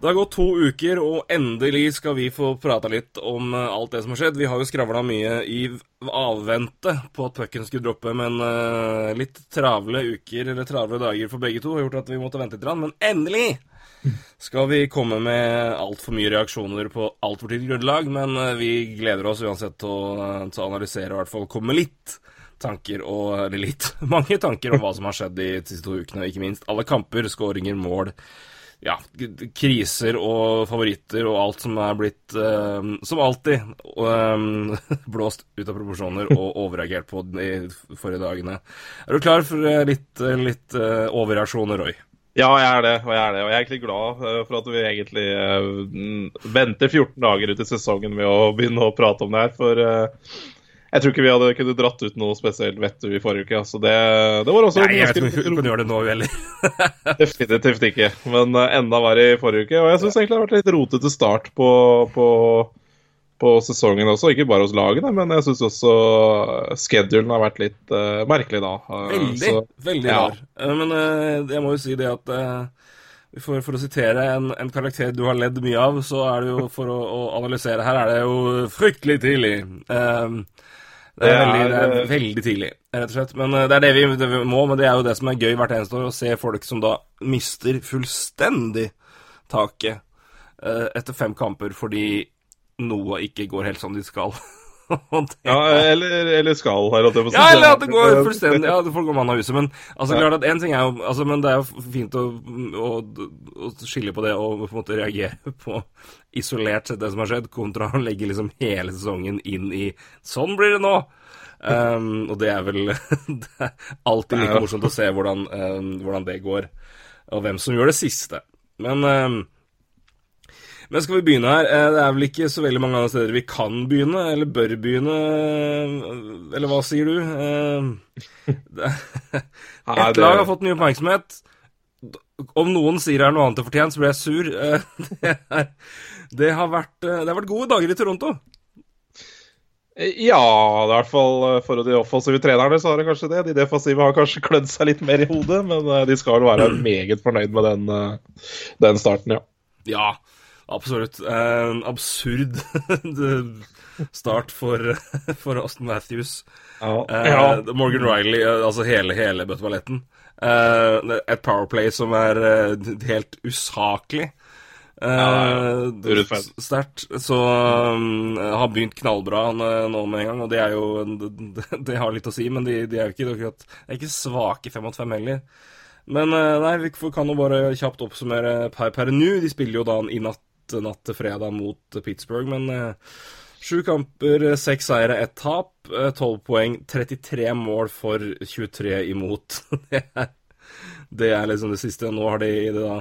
Det har gått to uker, og endelig skal vi få prata litt om eh, alt det som har skjedd. Vi har jo skravla mye i avvente på at pucken skulle droppe, men eh, litt travle uker eller travle dager for begge to har gjort at vi måtte vente litt. Men endelig skal vi komme med altfor mye reaksjoner på altfor tidlig grunnlag. Men eh, vi gleder oss uansett til å, til å analysere og i hvert fall komme litt tanker og Eller litt mange tanker om hva som har skjedd de siste to ukene, ikke minst alle kamper, skåringer, mål ja, kriser og favoritter og alt som er blitt, uh, som alltid, uh, blåst ut av proporsjoner og overreagert på de forrige dagene. Er du klar for litt, litt uh, overreaksjoner, Roy? Ja, jeg er det, og jeg er det. Og jeg er egentlig glad for at vi egentlig venter 14 dager ut i sesongen med å begynne å prate om det her. For jeg tror ikke vi hadde kunnet dratt ut noe spesielt vettu i forrige uke. Altså det, det var også Nei, jeg vet ikke om vi kan gjøre det nå heller. Definitivt ikke, men enda verre i forrige uke. Og jeg syns egentlig det har vært litt rotete start på, på, på, sesongen også. Ikke bare hos lagene, men jeg syns også schedulen har vært litt uh, merkelig da. Veldig, Så, veldig ja. rar. Men uh, jeg må jo si det at for, for, å sitere en, en, karakter du har ledd mye av, så er det jo for å, å analysere her, er det jo fryktelig tidlig. Um, det er, veldig, det er veldig tidlig, rett og slett. Men det er det vi, det vi, må, men det er jo det som er gøy hvert eneste år, å se folk som da mister fullstendig taket uh, etter fem kamper fordi noe ikke går helt som de skal. ja, eller, eller skal, her. Ja, eller at det går fullstendig Ja, det får gå mann av huset. Men altså, klart at en ting er jo altså, Men det er jo fint å, å, å, skille på det og på en måte reagere på isolert sett det som har skjedd, kontra å legge liksom hele sesongen inn i Sånn blir det nå! Um, og det er vel det er alltid like morsomt å se hvordan, um, hvordan, det går, og hvem som gjør det siste. Men um, men skal vi begynne her? Det er vel ikke så veldig mange andre steder vi kan begynne, eller bør begynne, eller hva sier du? Ett lag har fått ny oppmerksomhet. Om noen sier det er noe annet enn fortjent, så blir jeg sur. Det, er, det, har vært, det har vært gode dager i Toronto. Ja, i hvert fall for de offensive trenerne så har det kanskje det. De defensive har kanskje klødd seg litt mer i hodet, men de skal være meget fornøyd med den, den starten, ja. Ja, Absolutt. En absurd start for, for Austin Matthews. Ja. Ja. Morgan Riley, altså hele, hele bøtteballetten. Et powerplay som er helt usaklig. Ja, Sterkt. Så um, har begynt knallbra nå med en gang, og det er jo Det, det har litt å si, men de, de er jo ikke, de er ikke svake fem mot fem heller. Men nei, vi kan jo bare kjapt oppsummere per, per nå. De spiller jo da i natt natt til fredag mot Pittsburgh. Men eh, sju kamper, seks seire, ett tap. Tolv poeng, 33 mål for 23 imot. det, er, liksom det siste. Nå har de det da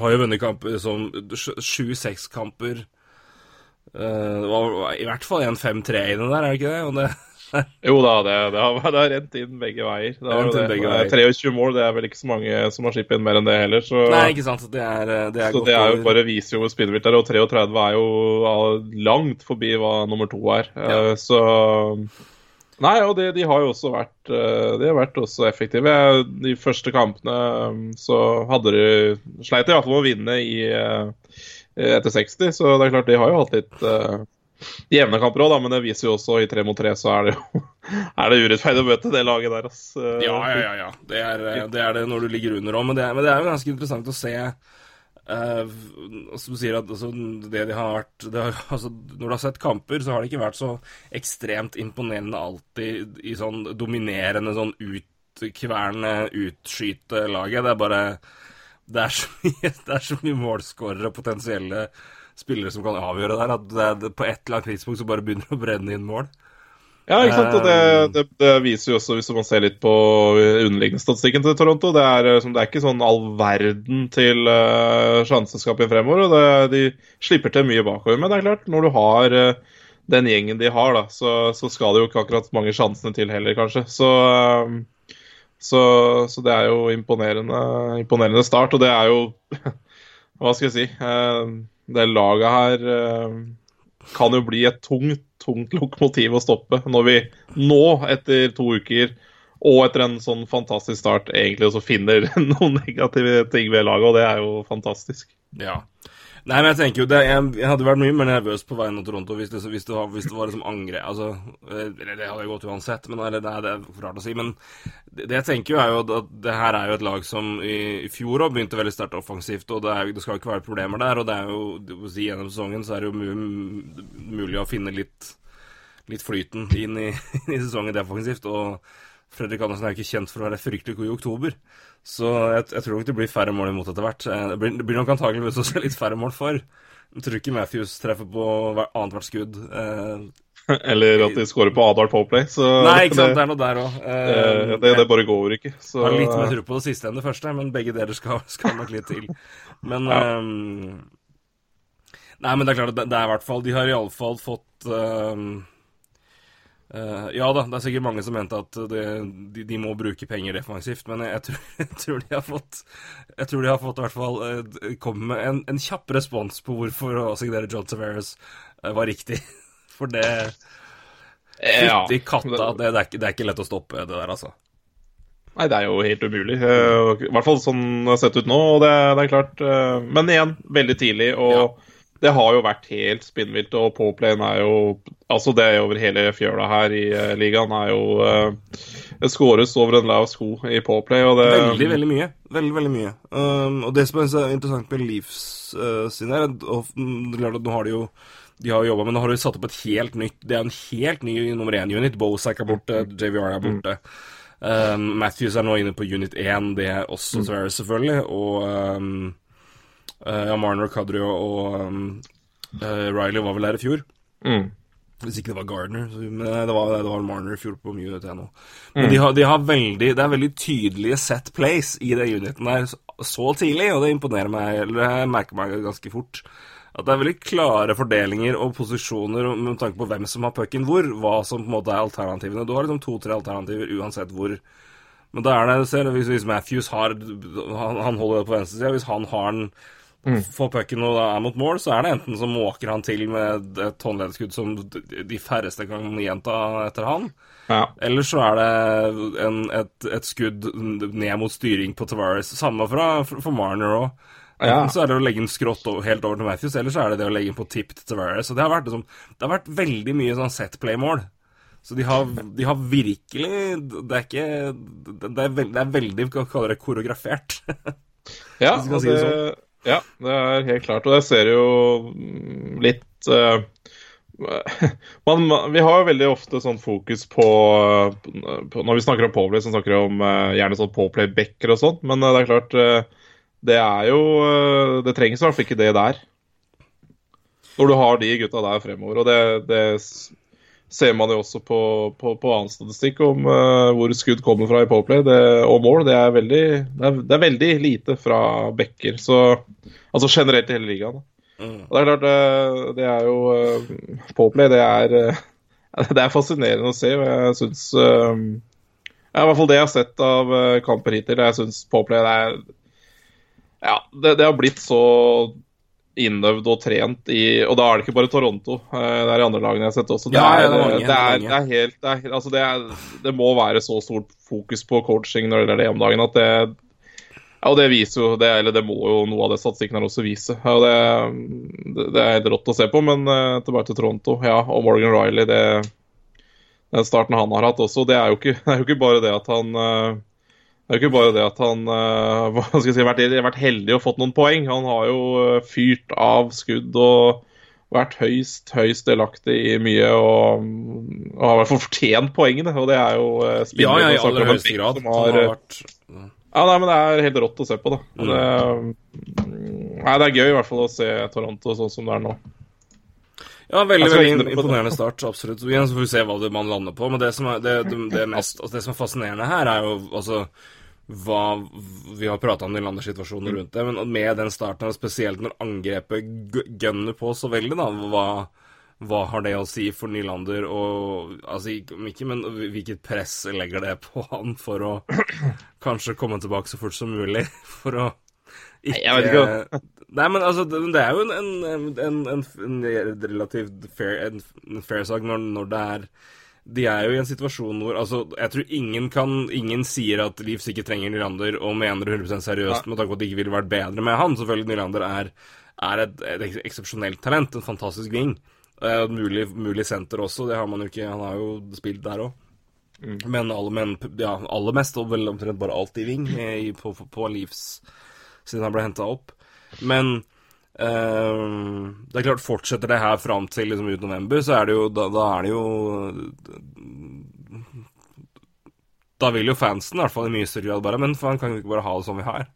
Har jo vunnet kamper som sju-seks-kamper. Uh, det var i hvert fall en 5-3 i den der, er det ikke det? Og det jo da, det, det, har, det har rent inn begge veier. Det har, det, begge veier. 23 mål, det er vel ikke så mange som har skippet inn mer enn det heller. Så, Nei, ikke sant. Det er, det er så det er jo bare viser jo spillvilt er. Og 33 er jo langt forbi hva nummer to er. Ja. Uh, så Nei, og de, de, har jo også vært uh, De har vært også effektive. De første kampene så hadde de Sleit iallfall med å vinne i, etter 60, så det er klart de har jo hatt litt jevne kamper òg, men det viser jo også i tre mot tre så er det jo er det urettferdig å møte det laget der. Ass. Ja, ja, ja. ja. Det, er, det, er, det når du ligger under òg, men, men, det er jo ganske interessant å se Uh, som sier at altså, det de har vært har, altså, Når du har sett kamper, så har det ikke vært så ekstremt imponerende alltid i sånn dominerende sånn utkverne, utskyte laget. Det er bare Det er så mye, det er mye målskårere potensielle spillere som kan avgjøre der, at det, det, på et eller annet tidspunkt så bare begynner det å brenne inn mål. Ja, ikke sant. Og det, det, det, viser jo også, hvis man ser litt på underliggende statistikken til Toronto, det er, det er ikke sånn all verden til uh, i fremover. og det, De slipper til mye bakover. Men det er klart, når du har uh, den gjengen de har, da, så, så, skal det jo ikke akkurat mange sjansene til heller, kanskje. Så, uh, så, så det er jo imponerende, imponerende start. Og det er jo Hva skal jeg si? Det laget her uh, kan jo bli et tungt, tungt lokomotiv å stoppe når vi nå, etter to uker og etter en sånn fantastisk start, egentlig også finner noen negative ting ved laget, og det er jo fantastisk. Ja. Nei, men jeg tenker jo det, jeg, jeg, hadde vært mye mer nervøs på veien mot Toronto hvis det, hvis det, hvis det var liksom angre... Altså, eh, det, hadde gått uansett, men eller, det, er rart å si. Men det, jeg tenker jo, er jo at det her er jo et lag som i, i fjor òg begynte veldig sterkt offensivt, og det, er, det skal jo ikke være problemer der. Og det er jo si, gjennom sesongen så er det jo mulig å finne litt, litt flyten inn i, i sesongen defensivt. og Fredrik Andersen er ikke kjent for å være fryktelig god i oktober. Så jeg, jeg, tror nok det blir færre mål imot etter hvert. Eh, det blir, det blir nok antakeligvis også litt færre mål for. Jeg tror ikke Matthews treffer på annethvert skudd. Eh, Eller at de skårer på Adal powerplay. Så Nei, ikke sant, det, det er noe der òg. Eh, det, det, bare går ikke. Så... Jeg har litt mer tro på det siste enn det første, men begge deler skal, skal nok litt til. Men ja. eh, Nei, men det er klart, det, det er i hvert fall De har iallfall fått um Uh, ja da, det er sikkert mange som mente at det, de, de, må bruke penger defensivt, men jeg, jeg, tror, jeg, tror, de har fått Jeg tror de har fått i hvert fall uh, kommet med en, en, kjapp respons på hvorfor å signere John Tavares uh, var riktig. For det Fytti ja, katta, det, det, er ikke, det, er ikke, lett å stoppe det der, altså. Nei, det er jo helt umulig. I hvert fall sånn det har sett ut nå. og det, er klart. Men igjen, veldig tidlig. og ja det har jo vært helt spinnvilt, og Poplayen er jo Altså, det er over hele fjøla her i uh, ligaen er jo uh, Det skåres over en lav sko i Poplay. og det Veldig, veldig mye. Veldig, veldig mye. Um, og det som er interessant med Leafs uh, sin her, og at nå har de jo de har jobba, men nå har de satt opp et helt nytt Det er en helt ny nummer én-unit. Bosack er borte, JVR er borte. Um, Matthews er nå inne på unit 1, det er også Sverre, selvfølgelig. Og um, ja, Marner, Kadri og um, uh, Riley var vel der i fjor. Mm. Hvis ikke det var Gardner. Men det var, det var Marner i fjor på mye nå. Men mm. de, har, de har, veldig Det er veldig tydelige set plays i den uniten der så tidlig, og det imponerer meg, eller jeg merker meg ganske fort. At det er veldig klare fordelinger og posisjoner med tanke på hvem som har pucken hvor, hva som på en måte er alternativene. Du har liksom to-tre alternativer uansett hvor. Men da er det, ser, hvis, hvis Matthews har han, han holder det på venstresida, hvis han har den mm. får pucken og er mot mål, så er det enten så måker han til med et håndleddskudd som de færreste kan gjenta etter han, ja. eller så er det en, et, et, skudd ned mot styring på Tavares. Samme fra, for Marner òg. Ja. Så er det å legge en skrått helt over til Matthews, eller så er det det å legge den på tipp til Tavares. Så det har vært, liksom, det har vært veldig mye sånn set play-mål. Så de har, de har, virkelig Det er ikke Det er, veldig, det er veldig, hva kaller det, koreografert. ja, og det, det sånn. Ja, det er helt klart. Og jeg ser jo litt uh, man, Vi har jo veldig ofte sånn fokus på, på Når vi snakker om Pawplay, så snakker vi om uh, gjerne sånn Pawplay-backer og sånn, men uh, det er klart Det er jo Det trengs i hvert fall ikke det der. Når du har de gutta der fremover. Og det, det ser man jo også på, på, på annen statistikk om uh, hvor skudd kommer fra i Powerplay det, og mål. Det er, veldig, det, er, det er, veldig, lite fra backer. Så, altså generelt i hele ligaen. Mm. Og det er klart, det, det er jo uh, Powerplay, det er uh, Det er fascinerende å se, og jeg syns uh, ja, I hvert fall det jeg har sett av kamper hittil. Jeg syns Powerplay det er Ja, det, det har blitt så innøvd og trent i Og da er det ikke bare Toronto. Eh, det er de andre lagene jeg har sett også. Det, er, det, må være så stort fokus på coaching når det gjelder det om dagen at det ja, og det viser jo, det, eller det må jo noe av det statistikken her også vise. Ja, det, det, er helt rått å se på, men uh, tilbake til Toronto. Ja, og Morgan Riley, det, den starten han har hatt også, det er jo ikke, det er jo ikke bare det at han uh, Det er jo ikke bare det at han jeg si, vært, vært heldig og fått noen poeng. Han har jo eh, fyrt av skudd og vært høyst, høyst delaktig i mye og, og har i hvert fall fortjent poengene. Og det er jo uh, Ja, ja, i aller høyeste grad. Har, har vært ja, nei, men Det er helt rått å se på. da. Mm. Det, nei, det er gøy i hvert fall å se Toronto sånn som det er nå. Ja, veldig veldig på det. imponerende start, absolutt. Så igjen så får vi se hva det man lander på. Men det som er, det, det, det mest, altså det som er fascinerende her, er jo altså hva Vi har prata om Nylander-situasjonen rundt det, men med den starten, og spesielt når angrepet gønner på så veldig, da, hva, hva har det å si for Nylander og Altså ikke, ikke, men hvilket press legger det på han for å kanskje komme tilbake så fort som mulig? For å ikke jeg vet ikke. Nei, men altså, det, det er jo en, en, en, en, relativt fair, fair sak når, når det er De er jo i en situasjon hvor Altså, jeg tror ingen kan Ingen sier at Leafs ikke trenger Nylander og mener det 100 seriøst med tanke på at det ikke ville vært bedre med han. Selvfølgelig, Nylander er, er et, et eksepsjonelt talent. En fantastisk wing. Et mulig, mulig senter også, det har man jo ikke Han har jo spilt der òg. Men, aller, men ja, aller mest, og vel omtrent bare alt wing eh, i- på, på, på Leafs siden han ble henta opp. Men Uh, det er klart, fortsetter det her fram til liksom ut november, så er det jo Da, da er det jo Da vil jo fansen, i hvert fall i mye større grad, bare Men faen, kan vi ikke bare ha det som vi har?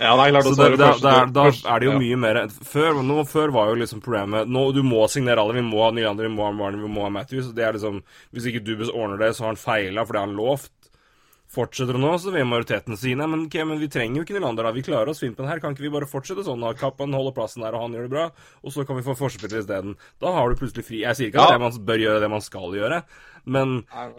Ja, det er klart. Så svare så det, er det første- da, da første- er det jo ja. mye mer Før, nå, før var jo liksom problemet nå, Du må signere alle. Vi må ha Nylander, vi må ha Marner, vi må ha Matthews. Det er liksom Hvis ikke Dubus ordner det, så har han feila, for det har han lovt. Fortsetter det nå, så vil majoriteten si nei, men, okay, men vi trenger jo ikke Nylander, da. Vi klarer oss fint på den her. Kan ikke vi bare fortsette sånn? da? Kappen holder plassen der, og han gjør det bra. Og så kan vi få forspiller isteden. Da har du plutselig fri. Jeg sier ikke at Ja. det man bør gjøre det man skal gjøre, men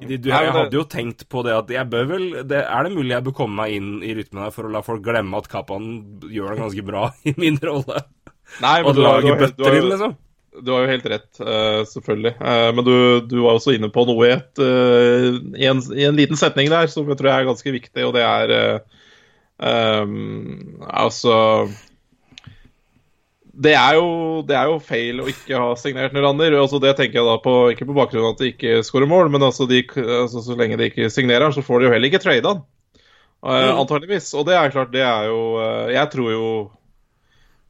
du, jeg hadde jo tenkt på det at jeg bør vel det, Er det mulig jeg bør komme meg inn i rytmen her for å la folk glemme at Kappan gjør det ganske bra i min rolle? Nei, men Og du har bøtter inn, liksom? Du har jo helt rett, eh, selvfølgelig. Eh, men du, du var også inne på noe i, et, eh, i, en, i en liten setning der som jeg tror er ganske viktig, og det er ehm, Altså det er, jo, det er jo feil å ikke ha signert Nylander. Altså det tenker jeg da på, Ikke på bakgrunn av at de ikke skårer mål, men altså de, altså så lenge de ikke signerer han, så får de jo heller ikke trade han. Uh, Antageligvis. Og det er klart, det er jo uh, Jeg tror jo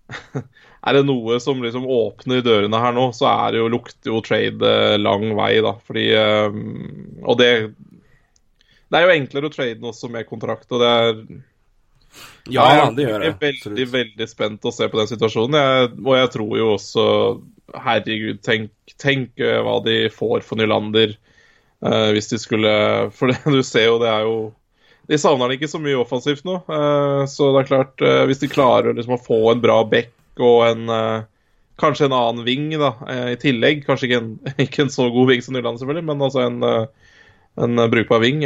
Er det noe som liksom åpner dørene her nå, så er det jo, lukter jo trade eh, lang vei, da. Fordi eh, Og det Det er jo enklere å trade nå også med kontrakt, og det er Ja, ja, det gjør er jeg. veldig, absolutt. veldig spent å se på den situasjonen. Jeg, og jeg tror jo også Herregud, tenk, tenk eh, hva de får for Nylander uh, hvis de skulle For det, du ser jo, det er jo De savner han ikke så mye offensivt nå. Uh, så det er klart, uh, hvis de klarer liksom, å få en bra back og en eh, Kanskje en annen ving da, eh, i tillegg. Kanskje ikke en, ikke en så god ving som Nyland, selvfølgelig, men altså en, eh, en brukbar ving.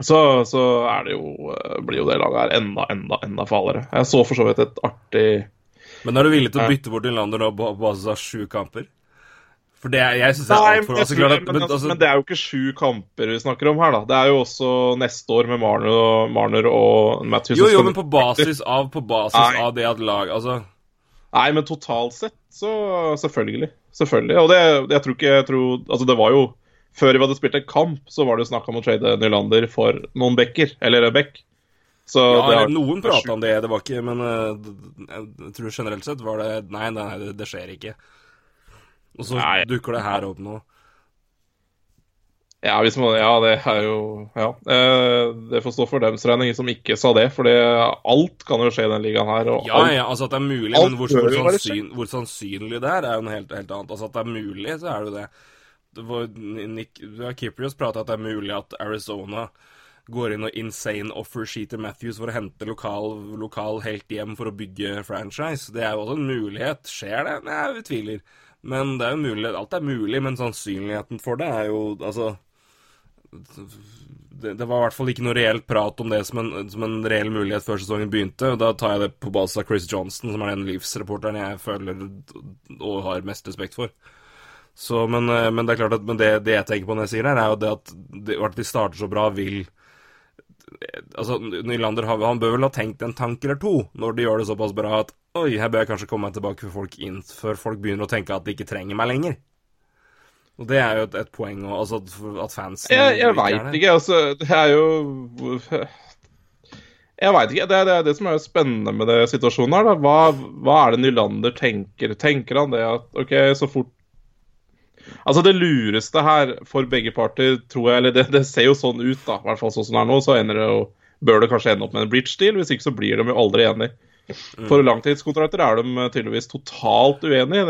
så, så det jo, blir jo det laget her enda, enda, enda farligere. Jeg så for så vidt et artig Men er du villig til å bytte bort Nylander på basis av sju kamper? For det er, jeg synes det er altfor men, altså, men, men, altså, men det er jo ikke sju kamper vi snakker om her, da. Det er jo også neste år med Marner og, Marner og Matthews. Jo, jo, men på basis av, på basis av det at lag Altså Nei, men totalt sett, så selvfølgelig. Selvfølgelig. Og det, jeg tror ikke jeg tror, Altså, det var jo Før vi hadde spilt en kamp, så var det jo snakk om å trade Nylander for noen backer. Eller en back. Så Ja, det har- noen prata om det, det var ikke Men eh, jeg tror generelt sett var det nei, nei det, det skjer ikke. Og så Nei. dukker det her opp nå. Ja, hvis man, ja, det er jo Ja. Eh, det får stå for dems regning som ikke sa det, for alt kan jo skje i den ligaen her. Ja, alt, ja, altså at det er mulig, men hvor, hvor, sannsyn, hvor sannsynlig det er, er jo noe helt, helt annet. Altså at det er mulig, så er det jo det. det var, Nick, ja, Kiprios prata at det er mulig at Arizona går inn og insane offer sheeter Matthews for å hente lokal, lokal helt hjem for å bygge franchise. Det er jo også en mulighet. Skjer det? Nei, vi tviler. Men det er jo mulig, alt er mulig, men sannsynligheten for det er jo Altså det, det var i hvert fall ikke noe reelt prat om det som en, som en reell mulighet før sesongen begynte. og Da tar jeg det på basis av Chris Johnston, som er den livsreporteren jeg føler og har mest respekt for. Så, men, eh, men det er klart at det, det jeg tenker på når jeg sier det, er jo det at, det, at de starter så bra, vil Altså, Nylander har, han bør vel ha tenkt en tanke eller to når de gjør det såpass bra at Oi, her bør jeg kanskje komme meg tilbake for folk, inn, før folk begynner å tenke at de ikke trenger meg lenger. Og det er jo et, et poeng, og, altså at- fans fansen Jeg, jeg veit ikke. Altså, det er jo Jeg veit ikke. Det er, det er det som er spennende med det situasjonen her. Da. Hva, hva er det Nylander tenker? Tenker han det at OK, så fort Altså, det lureste her for begge parter, tror jeg Eller det, det ser jo sånn ut, da. I hvert fall sånn som det er nå. Så ender det jo Bør det kanskje ende opp med en bridge deal. Hvis ikke så blir de jo aldri enige. Mm. For langtidskontrakter er de tydeligvis totalt uenige.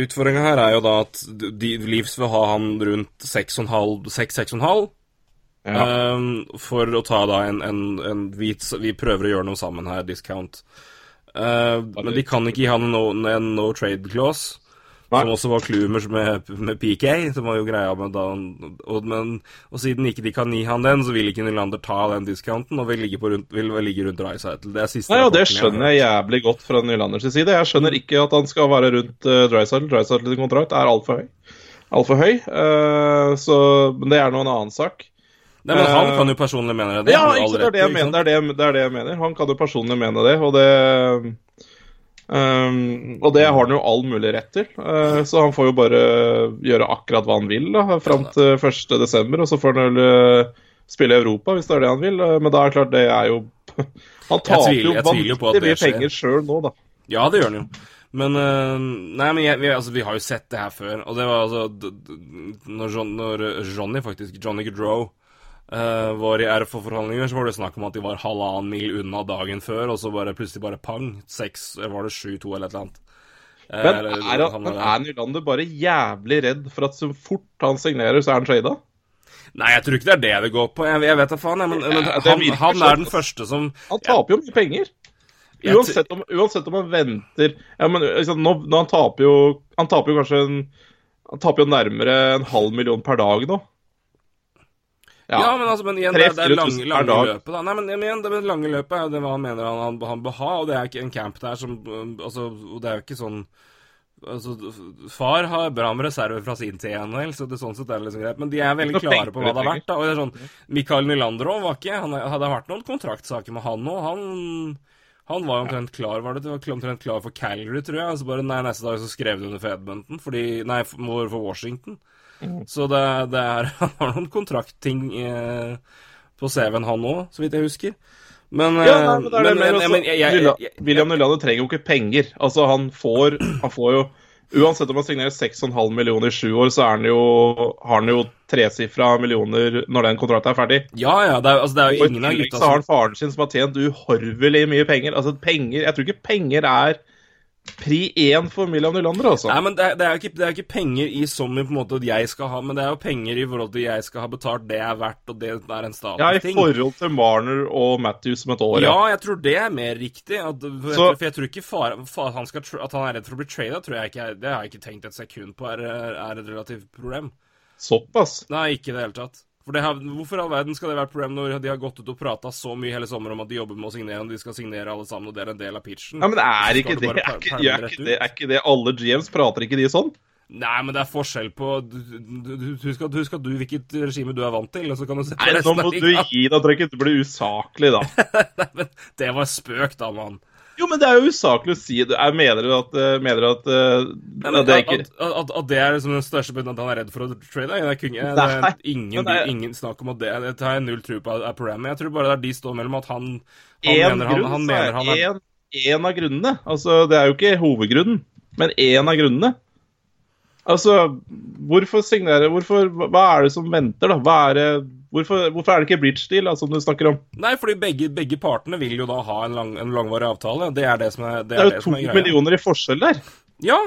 Utfordringa her, her er jo da at de, Leafs vil ha han rundt 6,5 6-6,5. Ja. Um, for å ta da en, en, en vi, vi prøver å gjøre noe sammen her, discount. Uh, men de kan ikke gi han en no, en no trade clause. Nei. Som også var Klumers med, med PK, som var jo greia med da og, men, og siden ikke de kan gi han den, så vil ikke Nylander ta den discounten, og vil ligge, rundt, vil ligge rundt Dreisaitl. Det er siste Nei, og Det skjønner jeg jævlig godt fra Nylanders side. Jeg skjønner ikke at han skal være rundt uh. Dreisaitl sin kontrakt er altfor høy. Altfor høy. uh, så, men det er nå en annen sak. Nei, men han Eh, kan jo personlig mene det. Ja, er jeg mener, det er det jeg mener. Han kan jo personlig mene det, og det ehm, Og det har han jo all mulig rett til. uh, så han får jo bare gjøre akkurat hva han vil da, fram til 1.12., og så får han vel eh, spille i Europa hvis det er det han vil. Eh, men da er det klart, det er jo Han taper jo vanvittig mye penger sjøl nå, da. Ja, det gjør han jo. Men Nei, men jeg, vi, altså, vi har jo sett det her før. Og det var altså når, John, når Johnny, faktisk, Johnny Gaudreau, øh, var i RFO-forhandlinger, så var det snakk om at de var halvannen mil unna dagen før, og så bare plutselig bare pang. Seks, var det sju-to eller et eller annet. Eh, Men eller- er, han, men er Nylander bare jævlig redd for at så fort han signerer, så er han trada? Nei, jeg tror ikke det er det det går på. Jeg, jeg vet da faen, jeg, men, men Ja, han, han sånn. er den første som Han taper jo mye penger. Uansett om, uansett om han venter ja, men, liksom, nå, nå, Han taper jo Han taper jo kanskje en Han taper jo nærmere en halv million per dag nå. Ja, men altså, men igjen, det, er- det er lange, lange løpet, da. Nei, men igjen, det lange løpet er det hva han mener han, han, bør ha, og det er ikke en camp der som øh, Altså, og det er jo ikke sånn Altså, far har bra med reserver fra sin TNL, så det, sånn sett er det liksom greit. Men de er veldig klare på hva det har vært. da, og det er sånn, Mikael Nylander òg var ikke han, hadde vært noen kontraktsaker med han òg. Han, han var omtrent klar var det, var omtrent klar for Calgary, tror jeg. Så bare nei, neste dag så skrev de under for Edmonton, fordi, nei, for, for Washington. Så det, det er Han har noen kontraktting eh, på CV-en, han òg, så vidt jeg husker. Men, Ja, eh, nei, men men, men, også. jeg, jeg, jeg, William Nylander trenger jo ikke penger. Altså, han får, han får jo Uansett om han signerer 6,5 millioner i sju år, så er han jo, har han jo tresifra millioner når den kontrakten er ferdig. ja, ja, det er, altså, det er jo ingen av tillegg gutta så har han faren sin som har tjent uhorvelig mye penger. Altså, penger Jeg tror ikke penger er pri én for Milan Nylander, altså. Nei, men det er, det, er ikke, det er ikke penger i i på en måte at jeg skal ha, men det er jo penger i forhold til jeg skal ha betalt det jeg er verdt, og det er en Ja, i forhold til Marner og Matthews om et år, Ja, jeg tror det er mer riktig. At, for, jeg, for jeg tror ikke far, far, han skal, at han er redd for å bli trada, Det har jeg ikke tenkt et sekund på er, er et relativt problem. Såpass. Nei, ikke i det hele tatt. For det har, Hvorfor i all verden skal det være et problem når de har gått ut og prata så mye hele sommeren om at de jobber med å signere, og de skal signere alle sammen, og det er en del av pitchen? Ja, men er ikke det, er ikke, er ikke det, er ikke det alle GMs prater ikke de sånn? Nei, men det er forskjell på Husk at, husk at du hvilket regime du er vant til, og så kan du se på Nei, nå må du gi deg, trenger Du blir usaklig, da. Nei, men det var spøk, da, mann. Jo, men det er jo usaklig å si det. Jeg mener at, eh, mener at eh, Nei, at det at, ikke at, det er liksom den største biten at han er redd for å trade? Det er, ikke, det er ingen, det er- ingen snakk om at det Det har jeg null tro på er programmet. Jeg tror bare det er de står mellom at han, han mener han, grunn, han han, mener er han er en, en av grunnene. Altså, det er jo ikke hovedgrunnen, men én av grunnene. Altså, hvorfor signere hvorfor, Hva er det som venter, da? Hva er det, hvorfor, hvorfor er det ikke bridge deal, da, som du snakker om? Nei, fordi begge, begge partene vil jo da ha en, lang, en langvarig avtale. Det er det som er, det Det er, det jo to er millioner i forskjell der. Ja.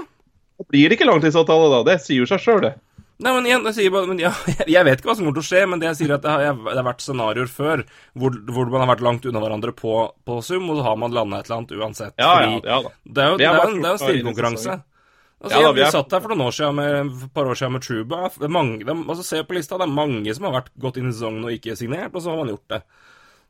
Det blir ikke langtidsavtale, da. Det sier jo seg sjøl, det. Nei, men igjen, jeg sier bare men ja, Jeg vet ikke hva som kommer til å skje, men det jeg sier er at det har, det har vært scenarioer før hvor, hvor man har vært langt unna hverandre på, på sum, og så har man landa et eller annet uansett. Ja, ja, ja da. Det er jo det er, en- er en stilkonkurranse. Altså, Ja da, jeg, er- satt her for noen år siden med, et par år siden med Truba. Mange, er, altså, se på lista, det er mange som har vært gått inn i sesongen og ikke signert, og så har man gjort det.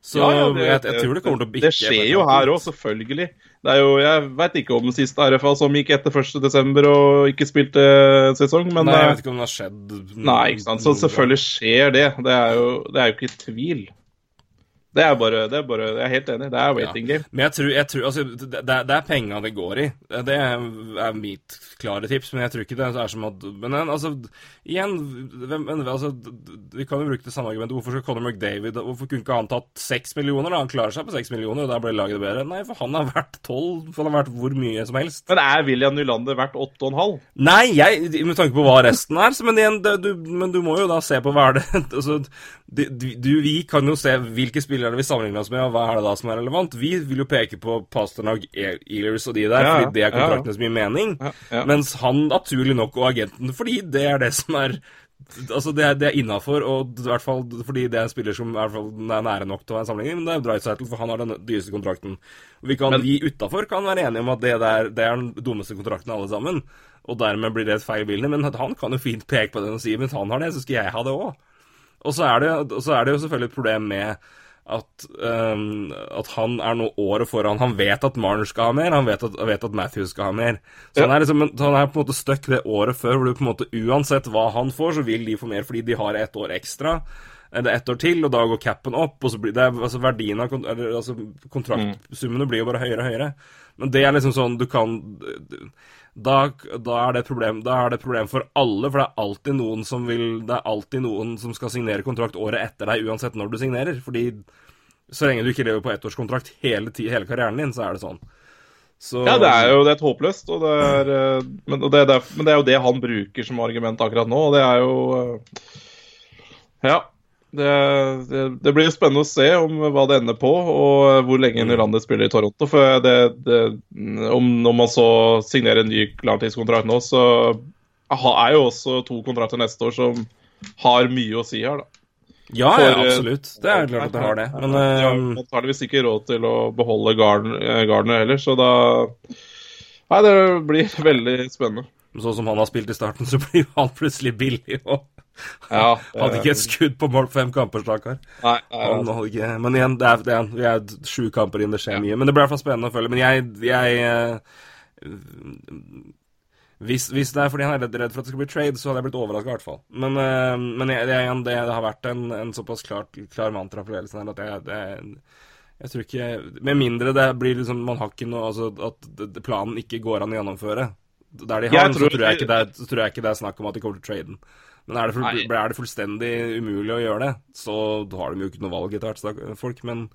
Så Ja, ja, det- jeg, jeg tror det kommer til å bikke. Det skjer jo her òg, selvfølgelig. Det er jo, jeg veit ikke om den siste RFA som gikk etter 1.12. og ikke spilte eh, sesong, men Nei, jeg eh, vet ikke om det har skjedd Nei, ikke sant. Så selvfølgelig skjer det. Det er jo, det er jo ikke tvil. Det er bare, det er bare Jeg er helt enig. Det er waiting game. Men jeg tror, jeg tror altså, det, det er- penga det går i. Det er mitt klare tips, men jeg tror ikke det er som at Men altså, igjen hvem, altså, Vi kan jo bruke det samme argumentet. Hvorfor skal Conor McDavid Hvorfor kunne ikke han tatt seks millioner? da? Han klarer seg på seks millioner, og da blir laget bedre. Nei, for han har vært tolv. For han har vært hvor mye som helst. Men er William Nylander verdt 8,5? Nei, jeg, med tanke på hva resten er, så, men, igjen, det, du, men du må jo da se på hva er det altså, du, du, Vi kan jo se hvilke spillere vi sammenligner oss med, og hva er det da som er relevant. Vi vil jo peke på Pasternak, Ealers og de der, Ja, fordi det er ja, ja. mye mening. Ja, ja. Mens han naturlig nok, og agenten, fordi det er det som er Altså, det er, det er innafor, og i hvert fall fordi det er en spiller som er, er nære nok til å være en sammenligning, men det er Dreisaitl, for han har den dyreste kontrakten. Vi, kan, Men- vi utafor kan være enige om at det, der, det er den dummeste kontrakten av alle sammen, og dermed blir det et feil bilde, men han kan jo fint peke på den og si men han har det, så skal jeg ha det òg. Og så er det, og så er det jo selvfølgelig et problem med at, um, at han er nå året foran. Han vet at Marner skal ha mer, han vet at, vet at Matthews skal ha mer. Så Ja. han er liksom, han er på en måte stuck det året før, hvor du på en måte uansett hva han får, så vil de få mer fordi de har ett år ekstra. Eller ett år til, og da går capen opp, og så blir det altså verdien av altså, kontraktsummene blir jo bare høyere og høyere. Men det er liksom sånn du kan da, da, er det et problem, da er det problem for alle, for det er alltid noen som vil Det er alltid noen som skal signere kontrakt året etter deg, uansett når du signerer. Fordi så lenge du ikke lever på ettårskontrakt hele, ti- hele karrieren din, så er det sånn. Så, Ja, det er jo det er håpløst, og det er, eh, men, og det, det er, men det er jo det han bruker som argument akkurat nå, og det er jo eh, Ja. Det, det, det blir spennende å se om hva det ender på, og hvor lenge Nylander spiller i Toronto. For det, om når man så signerer en ny langtidskontrakt nå, så er jo også to kontrakter neste år som har mye å si her, da. Ja, for, eh, absolutt. Det er klart at det har det. Men ja, Man tar det visst ikke råd til å beholde eh, Gardner heller, så da Nei, det blir veldig spennende. sånn som han har spilt i starten, så blir han plutselig billig. Og Ja, hadde ikke et skudd på mål på fem kamper, stakkar. Ikke Men igjen, det er, det er, vi er sju kamper inn, det skjer mye. Men det blir i hvert fall spennende å følge. Men jeg, jeg eh, hvis, hvis det er fordi han er redd, redd for at det skal bli trade, så hadde jeg blitt overraska i hvert fall. Men, eh, men jeg, det, det, det har vært en, en såpass klar, klar mantra for ledelsen her at jeg, det, jeg tror ikke Med mindre det blir liksom Man har ikke noe Altså at det- det- planen ikke går an å gjennomføre. Der de har den, så tror jeg, ikke- det så tror jeg ikke det er snakk om at de kommer til å trade den. Men er det, full, er det fullstendig umulig å gjøre det, så har de jo ikke noe valg etter hvert, folk. Men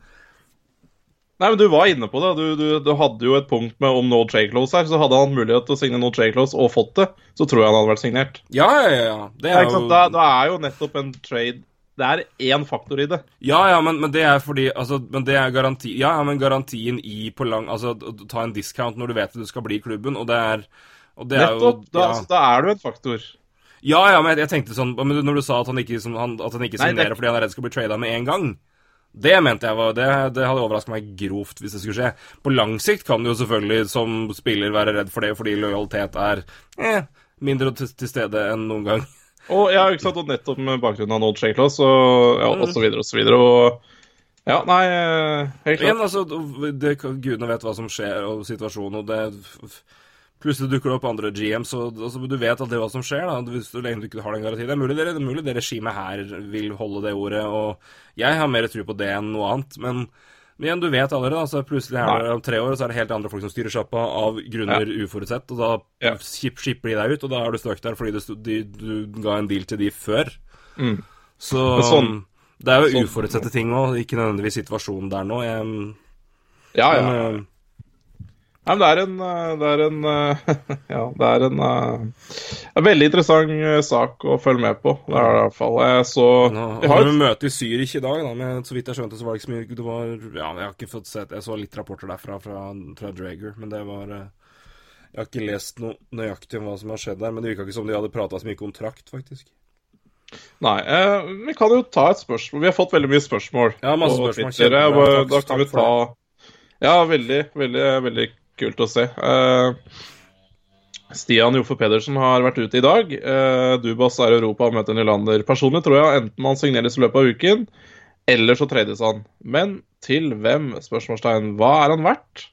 Nei, men Du var inne på det. Du, du, du hadde jo et punkt med om no trade close her. Så hadde han mulighet til å signe no trade close og fått det, så tror jeg han hadde vært signert. ja, ja, ja. ja. Det er jo Da, da er jo nettopp en trade Det er én faktor i det. Ja, ja, men, men det er fordi Altså, men det er garanti Ja, ja, men garantien i på lang Altså, ta en discount når du vet at du skal bli i klubben, og det er og det er jo Nettopp. Da, altså, da er du en faktor. Ja, ja, men jeg, jeg tenkte sånn men Når du sa at han ikke, som, han, at han ikke Nei, det- signerer fordi han er redd skal bli trada med en gang det mente jeg var Det, det hadde overraska meg grovt hvis det skulle skje. På lang sikt kan du jo selvfølgelig som spiller være redd for det fordi lojalitet er eh, mindre til, til stede enn noen gang. Og ja, ikke sant, og nettopp med bakgrunnen av trade close og, ja, og så videre og så videre. Og ja, nei, eh, helt klart. Men altså, det, Gudene vet hva som skjer, og situasjonen, og det Plutselig dukker det opp andre GMs, og altså, du vet at det er hva som skjer, da, hvis du du ikke har den garantien. Det er mulig det, det, er mulig det regimet her vil holde det ordet, og jeg har mer tro på det enn noe annet, men men igjen, du vet allerede, altså plutselig er det om tre år, så er det helt andre folk som styrer sjappa av grunner uforutsett, og da Ja. skipper de deg ut, og da er du stuck der fordi du, du, du ga en deal til de før. Mm. Så sånn- det er jo sånn- uforutsette ting òg, ikke nødvendigvis situasjonen der nå. Jeg, Ja, ja. men, eh, Nei, men det er en, eh, det er en eh, Ja, det er en, eh, en veldig interessant sak å følge med på. Det er det i hvert fall. Jeg så Nå Vi har et, møte i Zürich i dag, da, men så vidt jeg skjønte, så var det ikke så mye det var, Ja, jeg har ikke fått sett Jeg så litt rapporter derfra fra, fra Drager, men det var Jeg har ikke lest noe nøyaktig om hva som har skjedd der, men det virka ikke som de hadde prata så mye kontrakt, faktisk. nei, eh, vi kan jo ta et spørsmål. Vi har fått veldig mye spørsmål. Ja, masse spørsmål. Kjempebra. Da kan vi ta Ja, veldig, veldig, veldig kult å se. Eh, Stian Joffe Pedersen har vært ute i dag. Eh, Dubas er Europa og møter Nylander. Personlig tror jeg enten han signeres i løpet av uken, eller så trades han. Men til hvem? Spørsmålstegn. Hva er han verdt?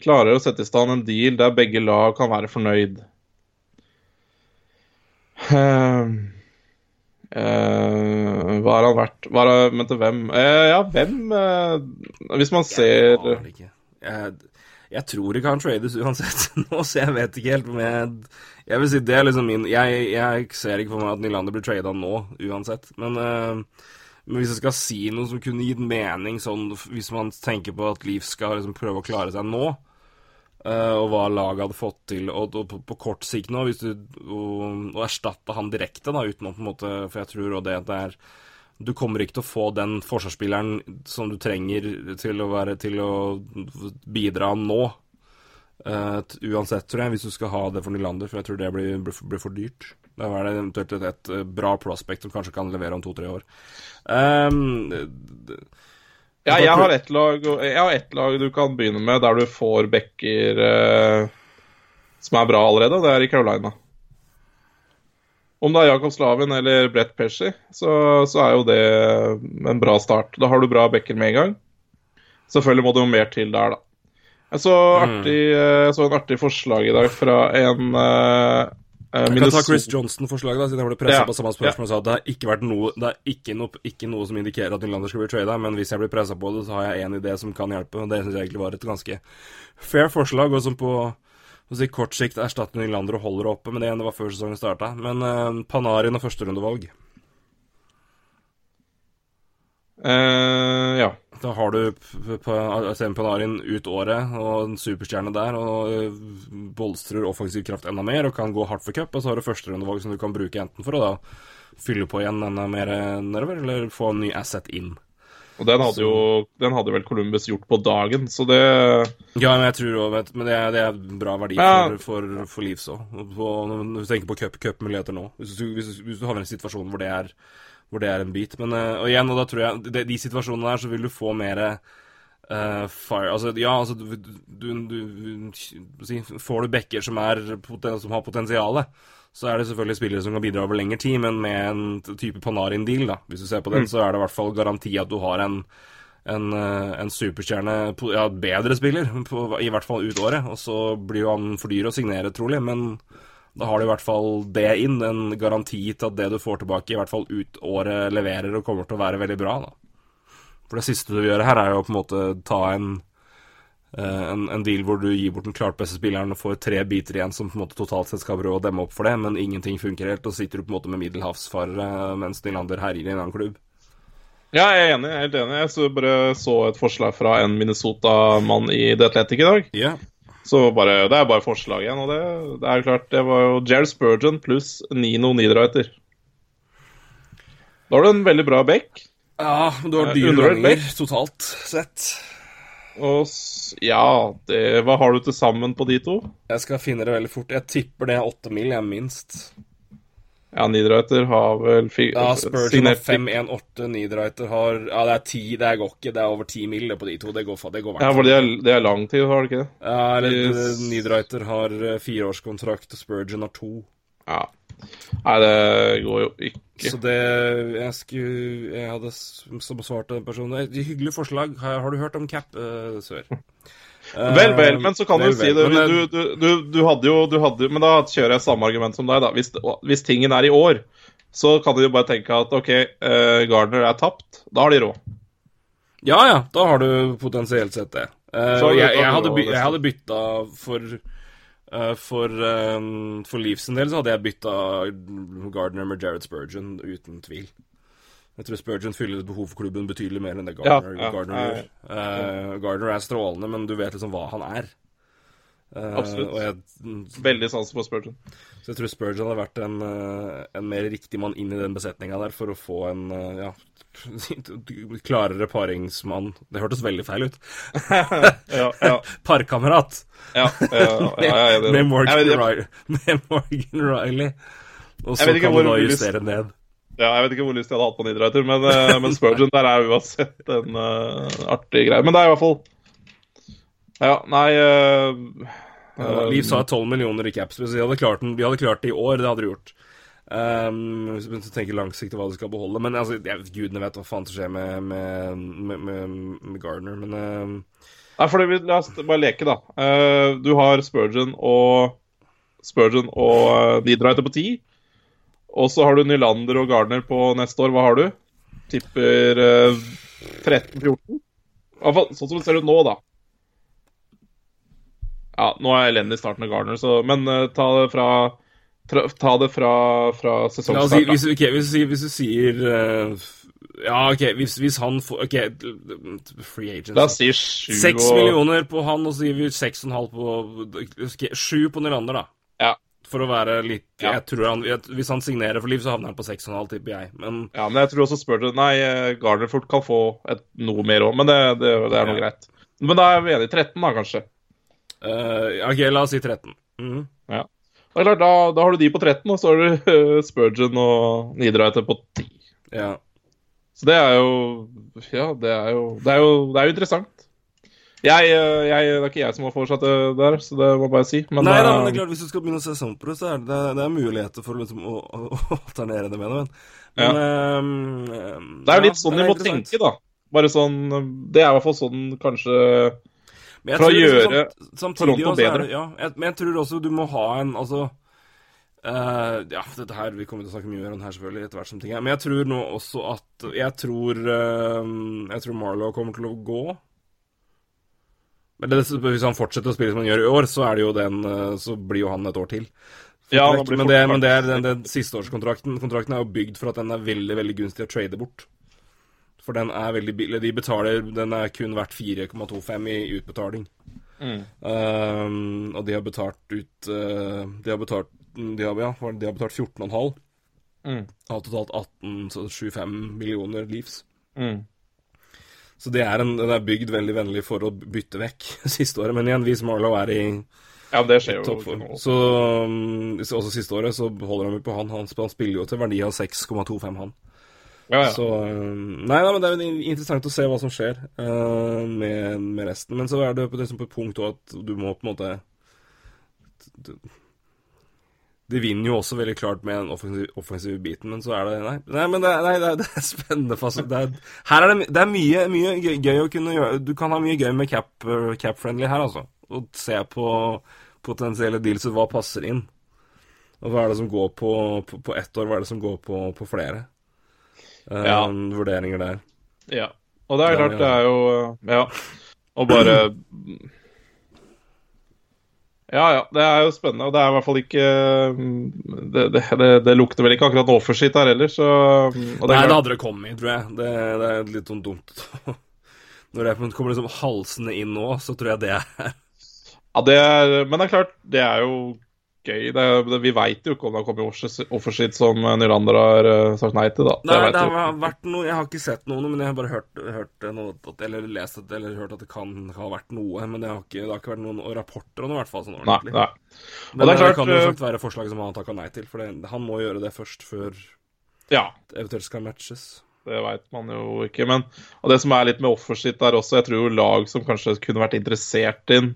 Klarer å sette i stand en deal der begge lag kan være fornøyd. Uh, Uh, hva er han verdt? hva er, Men til hvem? Uh, ja, hvem Uh, Hvis man ser Jeg aner ikke. Jeg, jeg tror ikke han trades uansett nå, så jeg vet ikke helt om jeg Jeg vil si det er liksom min Jeg, jeg ser ikke for meg at Nylander blir trada nå, uansett. Men, eh, men hvis jeg skal si noe som kunne gitt mening, sånn hvis man tenker på at Leaf skal liksom prøve å klare seg nå, eh, og hva laget hadde fått til og, og på, på kort sikt nå, hvis du å, erstatte han direkte, da, uten å på en måte For jeg tror også det at det er du kommer ikke til å få den forsvarsspilleren som du trenger til å, være, til å bidra nå. Uh, uansett, tror jeg, hvis du skal ha det for Nylander, for jeg tror det blir, blir, blir for dyrt. Da er det eventuelt et, et eh, bra prospect som kanskje kan levere om to-tre år. Um, Ja, jeg har ett lag, ett lag du kan begynne med der du får backer uh, som er bra allerede, og det er i Carolina. Om det er Jakob Slavin eller Brett Pesci, så, så er jo det en bra start. Da har du bra backer med en gang. Selvfølgelig må det jo mer til der, da. Jeg så, artig, eh, jeg så en artig forslag i dag fra en uh, jeg kan ta Chris Johnson-forslaget, da, siden jeg ble pressa Ja, på samme spørsmål. Ja. sa at Det har ikke vært noe Det er ikke noe, ikke noe som indikerer at Nylander skal bli trada, men hvis jeg blir pressa på det, så har jeg en idé som kan hjelpe. og Det syns jeg egentlig var et ganske fair forslag, og som på si, kort sikt erstatter Nylander og holder oppe. Men det, det var før sesongen starta. Men eh, Panarin og førsterundevalg. Eh, ja. Da har du p- Panarin ut året og en superstjerne der, og øh, bolstrer offensiv kraft enda mer og kan gå hardt for cup. Og så har du førsterundevalg som du kan bruke enten for å da fylle på igjen enda mer nedover, eller få en ny asset inn. Og den hadde jo den hadde vel Columbus gjort på dagen, så det Ja, men jeg tror også, men det er, det er bra verdi for, for, for Leeds òg. Når du tenker på cupmuligheter cup-muligheter nå. Hvis du, hvis, hvis du havner i en situasjon hvor det er, hvor det er en bit. Men øh, og igjen, og da tror jeg de, de situasjonene der, så vil du få mer uh, fire Altså, ja, altså du, du, du, Får du backer som, er, som har potensialet, så er det selvfølgelig spillere som kan bidra over lengre tid, men med en type Panarin-deal, da, hvis du ser på den, så er det i hvert fall garanti at du har en en, eh, en superstjerne, ja, bedre spiller, på, i hvert fall ut året. Og så blir jo han for dyr å signere, trolig, men da har du i hvert fall det inn. En garanti til at det du får tilbake, i hvert fall ut året, leverer og kommer til å være veldig bra. da. For det siste du gjør her, er jo på en måte ta en, en, en deal hvor du gir bort den klart beste spilleren og får tre biter igjen som på en måte totalt sett skal prøve å demme opp for det, men ingenting funker helt, og sitter du på en måte med middelhavsfarere mens Nylander herjer i en annen klubb. Ja, jeg er enig. Jeg er helt enig. Jeg så bare så et forslag fra en Minnesota-mann i The Athletic i dag. Yeah. Så bare, Det er bare forslag igjen, og det, det er klart Det var jo Jair Spurgeon pluss Nino Niederreiter. Da har du en veldig bra back. Ja, du har Eh, dyre totalt sett. Og ja det, Hva har du til sammen på de to? Jeg skal finne det veldig fort. Jeg tipper det er åtte mil, jeg minst. Ja, Niederreiter har vel Ja, Spurgeon har signert 5-1-8, Niederreiter har Ja, det er ti, det går ikke. Det er over ti mil det på de to. Det går, det går Ja, for det er, det er lang tid, har det ikke det? Ja, eller eh, Niederreiter har eh, fireårskontrakt, og Spurgeon har to. Ja. Nei, det går jo ikke. Så det Jeg skulle Jeg hadde svart til den personen Et hyggelig forslag. Har, har du hørt om Cap uh, Sør? Vel, vel, men så kan vel, du si det. Du, du, du, du hadde jo du hadde, Men da kjører jeg samme argument som deg, da. Hvis, hvis tingen er i år, så kan du jo bare tenke at OK, uh, Gardner er tapt. Da har de råd. Ja, ja, da har du potensielt sett det. Uh, jeg, jeg, hadde by, jeg hadde bytta for eh, For, uh, for Leafs sin del så hadde jeg bytta Gardner med Jared Spurgeon, uten tvil. Jeg tror Spurgeon fyller behov for klubben betydelig mer enn det Gardner, Ja, ja, Gardner gjør. Uh, Gardner er strålende, men du vet liksom hva han er. Uh, Absolutt. Jeg, Veldig sans for Spurgeon. så jeg tror Spurgeon hadde vært en, eh, en mer riktig mann inn i den besetninga der for å få en eh, ja, klarere paringsmann. Det hørtes veldig feil ut. Ja, ja, Parkamerat ja, er med, Morgan Riley, med Morgan Riley. Og så kan du da justere ned. Ja, jeg vet ikke hvor lyst jeg hadde hatt på Niederreiter, men, eh, men Spurgeon der er uansett en uh, artig greie. Men det er i hvert fall Ja, nei uh, Ja, Liv sa 12 millioner i caps. Hvis de hadde klart, den, vi hadde klart det i år, det hadde du gjort. Um, hvis du tenker langsiktig hva du skal beholde. Men altså, jeg, gudene vet hva faen som skjer med, med, med, med, Gardner. Men um, Nei, for det, la oss bare leke, da. Uh, du har Spurgeon og Spurgeon og uh, Niederreiter på 10. Og så har du Nylander og Gardner på neste år. Hva har du? Tipper uh, 13-14? Hvert fall sånn som det ser ut nå, da. Ja, nå er jeg elendig i starten av Gardner, så Men uh, ta det fra tra, Ta det fra, fra sesongstart. da. hvis, ok, hvis, du hvis du sier uh, Ja, OK, hvis, hvis han får OK, free agent. La oss si sju Seks og millioner på han, og så gir vi seks og en halv på ok, Sju på Nylander, da. Ja. For å være litt Ja. jeg tror han, Hvis han signerer for liv, så havner han på seks og en halv, tipper jeg. Men Ja, men jeg tror også Spurgeon Nei, eh, Gardner fort kan få et, noe mer òg, men det, det, det er nå Ja. greit. Men da er vi enige. 13, da, kanskje. Uh, OK, la oss si 13. Mhm. Ja. Det er klart, da, da har du de på 13, og så har du eh, Spurgeon og Niederreiter på 10. Ja. Så det er jo Ja, det er jo Det er jo, det er jo interessant. Jeg, eh, jeg, det er ikke jeg som har foreslått det der, så det må jeg bare si. Men, Nei da, eh, men det er klart, hvis du skal begynne å se sånn på det, så er det, det er muligheter for liksom å, å, alternere det med det. Men, men um, det er jo litt sånn vi må tenke, da. Bare sånn Det er i hvert fall sånn kanskje for å liksom gjøre Toronto bedre. Ja, jeg, men jeg tror også du må ha en Altså uh, Ja, dette her Vi kommer til å snakke mye mer om det her selvfølgelig etter hvert som ting er. Men jeg tror nå også at Jeg tror uh, Jeg tror Marlow kommer til å gå. Men det, hvis han fortsetter å spille som han gjør i år, så den eh, Så blir jo han et år til. Ja, men, det, men det er den, den sisteårskontrakten. Kontrakten er jo bygd for at den er veldig veldig gunstig å trade bort. For den er veldig billig. De betaler Den er kun verdt 4,25 i utbetaling. Mm. Um, og de har betalt ut uh, De har betalt De har, ja, de har betalt 14,5 Mm. av totalt 18, så 25 millioner livs. mm. Så det er en, den er bygd veldig vennlig for å bytte vekk siste året. Men igjen, hvis Marlow er i Ja, det skjer jo ikke nå. så også siste året så holder han jo på. Han, han spiller jo til verdi av 6,25, han. Ja, ja. Så um, Nei, nei, men det er interessant å se hva som skjer uh, med, med resten. Men så er det på, liksom på et punkt òg at du må på en måte De vinner jo også veldig klart med den offensive, offensive biten, men så er det Nei, nei men det, nei, det, er, det er spennende. fase. Det er, her er det, det er mye, mye gøy, å kunne gjøre Du kan ha mye gøy med cap-friendly cap-friendly her, altså. Og se på potensielle deals og hva passer inn. Og hva er det som går på, på, på ett år, hva er det som går på, på flere? Eh, Ja. Vurderinger der. Ja. Og det er klart, det er jo Ja. Og bare Ja, ja. Det er jo spennende. Og det er i hvert fall ikke mm, Det, det, det, det lukter vel ikke akkurat offerskitt her heller, så og det Nei, det hadde det kommet, tror jeg. Det, det er litt sånn dumt. Når det kommer liksom halsende inn nå, så tror jeg det er Ja, det er, men det er klart, det er jo gøy. Det det, vi veit jo ikke om det har kommet offerskitt som Nylander har eh, sagt nei til, da. Nei, det, det har ikke. vært noe Jeg har ikke sett noe, men jeg har bare hørt, hørt noe Eller lest at, eller hørt at det kan ha vært noe, men det har ikke, det har ikke vært noen rapporter om det, i hvert fall. Sånn ordentlig. nei. Men Og det det, klart, kan jo eh, sagt være forslag som han har takka nei til, for det, han må gjøre det først før Ja, det eventuelt skal matches. det veit man jo ikke. Men og det som er litt med offerskitt der også, jeg tror jo lag som kanskje kunne vært interessert inn,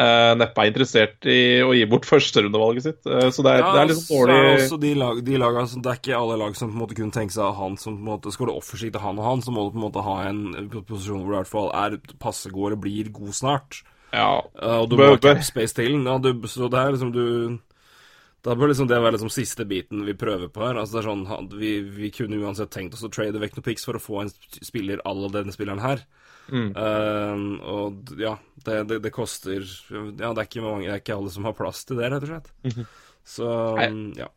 eh, neppe er interessert i å gi bort førsterundevalget sitt. Uh, så det er, det er litt dårlig så er også de, lag, de lag altså, Det er ikke alle lag som på en måte kunne tenke seg han som på en måte Skal du offersikte han og han, så må du på en måte ha en posisjon hvor du i hvert fall er passegård og blir god snart. Ja. Uh, og du Bør- må ha capspace til den. Ja, du, så det er liksom du Da bør liksom det være liksom siste biten vi prøver på her. Altså det er sånn, vi, vi kunne uansett tenkt oss å trade vekk noen picks for å få en spiller à la denne spilleren her. Mm. Uh, og ja, det, det, det koster Ja, det er, ikke mange, det er ikke alle som har plass til det, rett og slett. Mhm. Så um, ja.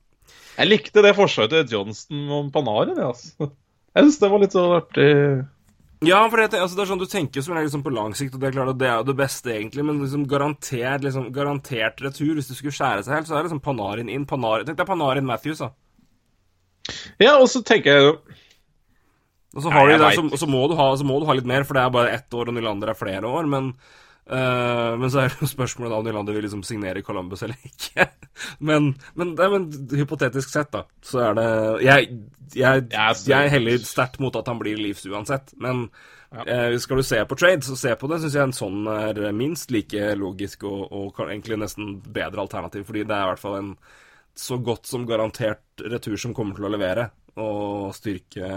Jeg likte det forsøket til Johnston om Panarin, det, altså. Jeg syns det var litt så artig. Ja, for det, altså, det er sånn du tenker som regel liksom på lang sikt, og det er klart at det er jo det beste, egentlig, men liksom garantert, liksom, garantert retur, hvis det skulle skjære seg helt, så er det liksom Panarin inn, Panarin Tenk deg Panarin Matthews, da. Ja, og så tenker jeg jo Og så, Nei, det, så, så, må du ha, så må du ha litt mer, for det er bare ett år, og Nylander er flere år, men uh, men så er det jo spørsmålet da om Nylander vil liksom signere Columbus eller ikke. Men, men, ja, men hypotetisk sett, da, så er det Jeg, jeg, Jeg jeg heller sterkt mot at han blir livs uansett, men eh, skal du se på trade, så se på det. Syns jeg en sånn er minst like logisk og, og egentlig nesten bedre alternativ, fordi det er i hvert fall en så godt som garantert retur som kommer til å levere og styrke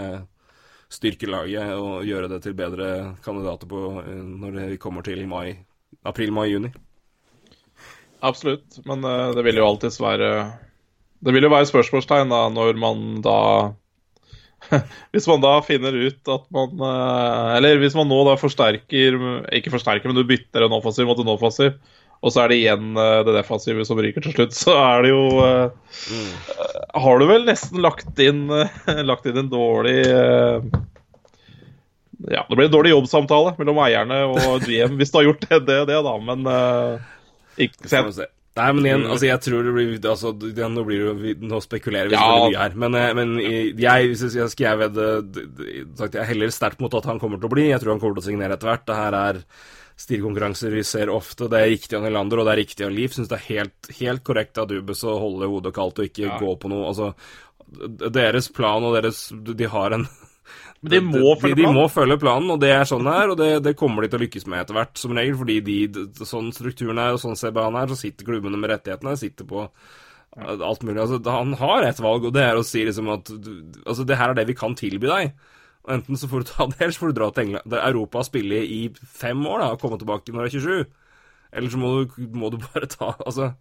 styrke laget og gjøre det til bedre kandidater på eh, når vi kommer til mai, april, mai, juni. Absolutt. Men eh, det vil jo alltids være det vil jo være spørsmålstegn da, når man da Hvis man da finner ut at man eh, Eller hvis man nå da forsterker Ikke forsterker, men du bytter en offensiv mot en offensiv, og så er det igjen eh, det defensive som ryker til slutt, så er det jo mm. Har du vel nesten lagt inn, lagt inn en dårlig Ja, det blir en dårlig jobbsamtale mellom eierne og GM hvis du har gjort det, det, det da, men uh, ikke, så Får vi jeg, se. Nei, men igjen, altså, jeg tror det blir altså, det, Nå blir det Nå spekulerer vi Ja. mye her, men, men jeg, hvis jeg skal jeg vedde Jeg heller sterkt mot at han kommer til å bli. Jeg tror han kommer til å signere etter hvert. Det her er stilkonkurranser vi ser ofte. Det er riktig av Nylander, og det er riktig av Liv. Syns det er helt, helt korrekt av Dubes å holde hodet kaldt og ikke gå på noe. Altså, deres plan og deres De har en Men de må følge de, de planen. må følge planen, og det er sånn det er, og det, det kommer de til å lykkes med etter hvert, som regel, fordi de, sånn strukturen er, og sånn CBA-en er, så sitter klubbene med rettighetene, sitter på alt mulig. Altså, han har et valg, og det er å si liksom at altså, det her er det vi kan tilby deg. Og Enten så får du ta det, eller så får du dra til England. Europa og spille i fem år, da, og komme tilbake når du er 27. Eller så må du, må du bare ta Altså,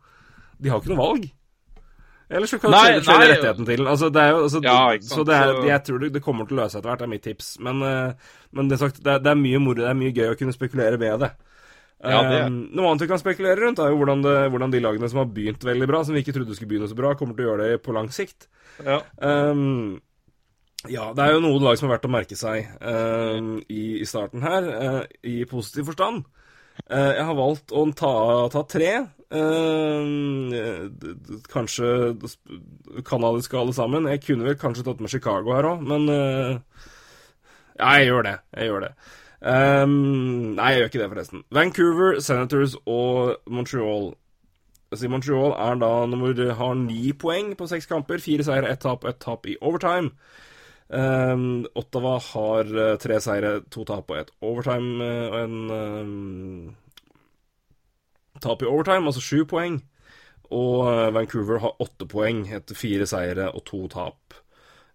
de har ikke noe valg. Eller så kan du selge selge rettigheten til. Altså, det er jo, altså, Ja, så det er, jeg tror det, det kommer til å løse etter hvert, det er mitt tips. Men, eh, men det, sagt, det, er, det er mye moro, det er mye gøy å kunne spekulere med det. Ja, det. Eh, noe annet vi kan spekulere rundt, er jo hvordan, det, hvordan de lagene som har begynt veldig bra, som vi ikke trodde skulle begynne så bra, kommer til å gjøre det på lang sikt. ja. Um, ja, det er jo noen lag som er verdt å merke seg um, i, i starten her, uh, i positiv forstand. Uh, jeg har valgt å ta, ta tre. D- kanskje canadiske alle sammen. Jeg kunne vel kanskje tatt med Chicago her òg, men uh, Ja, jeg gjør det. Jeg gjør det. Um, nei, jeg gjør ikke det, forresten. Vancouver, Senators og Montreal. Så Montreal er da nummer, har ni poeng på seks kamper. Fire seier, ett tap, ett tap i overtime. Um, Ottawa har eh, tre seire, to tap og ett overtime eh, og en um, tap i overtime, altså sju poeng. Og eh, Vancouver har åtte poeng etter fire seire og to tap.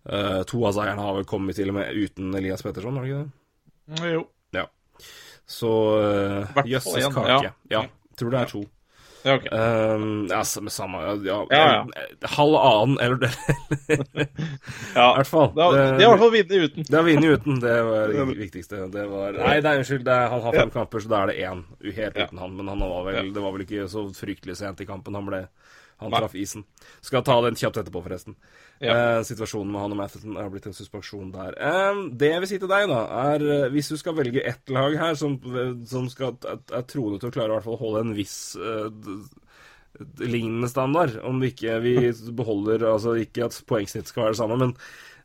Uh, to av seierne har vel kommet til og med uten Elias Petterson, har de ikke det? Jo. Ja. Så uh, jøsses kake. ja. Ja. tror det er to. Ja, okay. Um, ja, samme, ja, Ja, ja. Halvannen Halv annen, eller det Ja. hvert fall. Det, Det- er i hvert fall vinne uten. Det er vinne uten, det var det viktigste. Det var, nei, det er unnskyld, det er, han har fem kamper, så da er det én helt uten han. Men han var vel, det var vel ikke så fryktelig sent i kampen. Han ble han Nei. traff isen. Skal ta den kjapt etterpå, forresten. Ja. Eh, situasjonen med han og Matheson er blitt en suspensjon der. Eh, det jeg vil si til deg, da, er eh, hvis du skal velge ett lag her som, som skal, er, troende til å klare i hvert fall å holde en viss eh, lignende standard, om vi ikke vi beholder Altså ikke at poengsnitt skal være det samme, men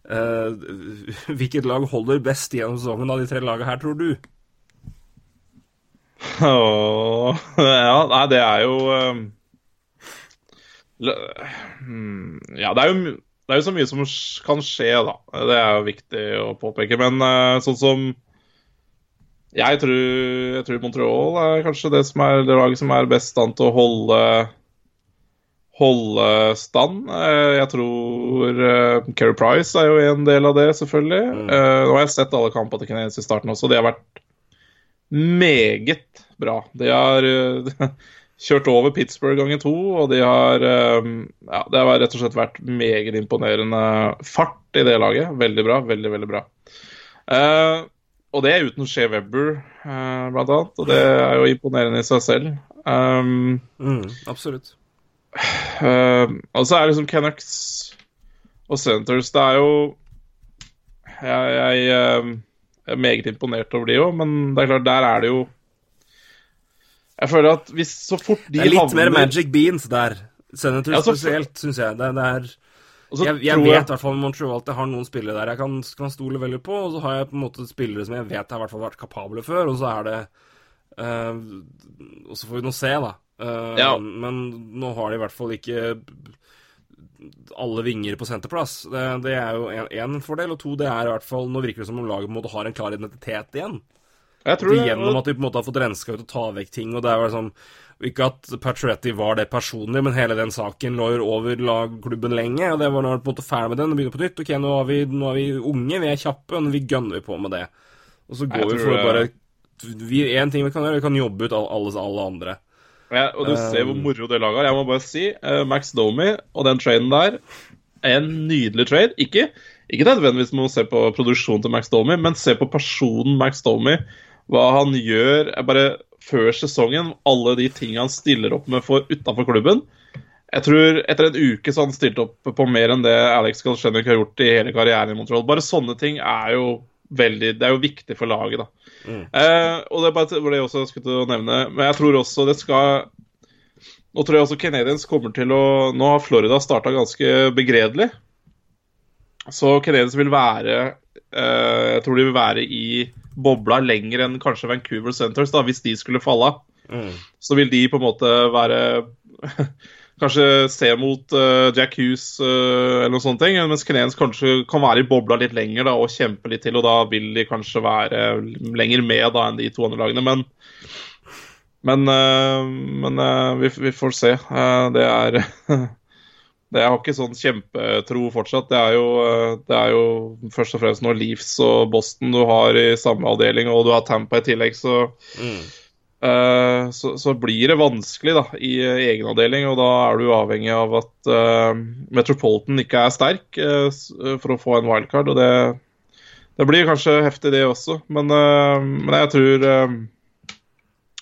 eh, hvilket lag holder best gjennom sesongen av de tre lagene her, tror du? Åh, ja, nei, det er jo hmm, Ja, det er jo, det er jo så mye som kan skje, da. Det er jo viktig å påpeke. Men eh, sånn som jeg tror, jeg tror Montreal er kanskje det som er det laget som er best stand til å holde Holde stand. Eh, Jeg tror Keri Price er jo en del av det, selvfølgelig. Eh, nå har jeg sett alle kampene til Canadiens i starten også. De har vært meget bra. De har eh, kjørt over Pittsburgh ganger to, og de har eh, Ja, det har rett og slett vært meget imponerende fart i det laget. Veldig bra. Veldig, veldig bra. Uh, og det er uten Shea Webber, uh, blant annet. Og det er jo imponerende i seg selv. Um, Mm, absolutt. Uh, og så er liksom Canucks og Centres Det er jo Jeg, jeg, eh, er meget imponert over de òg, men det er klart, der er det jo Jeg føler at hvis så fort de havner Det er litt havner mer Magic Beans der. Senator Ja, så- spesielt, syns jeg. Det, det er Jeg, jeg vet i hvert fall Montreal at jeg har noen spillere der jeg kan, kan stole veldig på, og så har jeg på en måte spillere som jeg vet har hvert fall vært kapable før, og så er det uh, Og så får vi nå se, da. Uh, Ja. Men nå har de i hvert fall ikke alle vinger på senterplass. Det, det er jo én fordel, og to, det er i hvert fall Nå virker det som om laget på en måte har en klar identitet igjen. Gjennom at de på en måte har fått renska ut og ta vekk ting. og det er jo liksom, Ikke at Pacioretty var det personlig, men hele den saken lå jo over lagklubben lenge. og det var når de på en måte ferdig med den og begynner på nytt. Ok, nå er, vi, nå er vi unge, vi er kjappe, og vi gønner på med det. Og så går vi for å bare Én En ting vi kan gjøre, vi kan jobbe ut alle, alle andre. Ja, og du ser hvor moro det laget er. Jeg må bare si, uh, Max Domi og den traden der er en nydelig trade. Ikke, ikke nødvendigvis med å se på produksjonen til Max Domi, men se på personen Max Domi. Hva han gjør bare før sesongen, alle de tingene han stiller opp med for utenfor klubben. Jeg tror Etter en uke så har han stilt opp på mer enn det Alex Galchenyuk har gjort i hele karrieren i Montreal. Bare sånne ting er jo veldig, det er jo viktig for laget. da. Eh, og Det er bare det jeg også skulle til å nevne. Men jeg tror også det skal Nå tror jeg også Canadiens kommer til å Nå har Florida starta ganske begredelig. Så Canadiens vil være Jeg tror de vil være i bobla lenger enn kanskje Vancouver Centres, da, hvis de skulle falle av. Så vil de på en måte være Kanskje se mot uh, Jack Hughes uh, eller noen sånne ting, mens Knens kanskje kan være i bobla litt lenger da, og kjempe litt til. Og da vil de kanskje være lenger med da enn de to andre lagene. Men, men, uh, men eh, vi, vi får se. Eh, det er Jeg har ikke sånn kjempetro fortsatt. Det er, jo, eh, det er jo først og fremst nå Leafs og Boston du har i samme avdeling, og du har Tampa i tillegg, så Eh, så, så blir det vanskelig da, i egen avdeling, og da er du avhengig av at uh, Metropolitan ikke er sterk uh, for å få en wildcard. og det, det blir kanskje heftig, det også, men, men jeg tror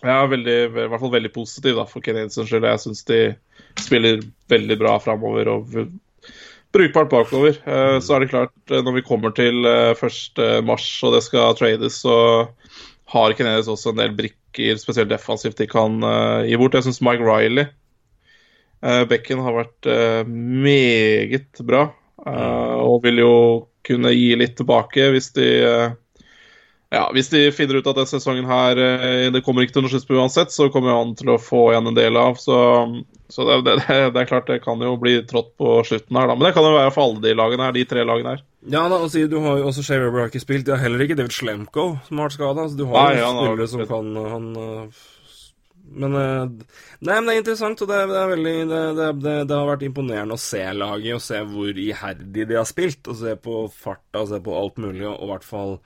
Jeg er veldig, i hvert fall veldig positiv da, for Canadiens skyld. Jeg syns de spiller veldig bra framover og brukbart bakover. Eh, Så er det klart, eh, når vi kommer til eh, 1. mars og det skal trades, så har Canadiens også en del brikker, spesielt defensivt, de kan eh, gi bort. Jeg syns Mike Riley bekken, har vært eh, meget bra, eh, og vil jo kunne gi litt tilbake hvis de eh, ja, Hvis de finner ut at denne sesongen her eh, det kommer ikke til noe sluttspill uansett, så kommer han til å få igjen en del av. Så, så det, det, det er klart det kan jo bli trått på slutten her, da. Men det kan jo være for alle de lagene her, de tre lagene her. Ja, da, og si, du har jo også Shea Weber har ikke spilt. De har heller ikke David Slemko, som har vært skada. Så Du har Nei, jo spillere som kan han, øh, Men øh, Nei, men det er interessant, og det, er- det er veldig det, det, det, det har vært imponerende å se laget, og se hvor iherdig de har spilt, og se på farta, og se på alt mulig, og i hvert fall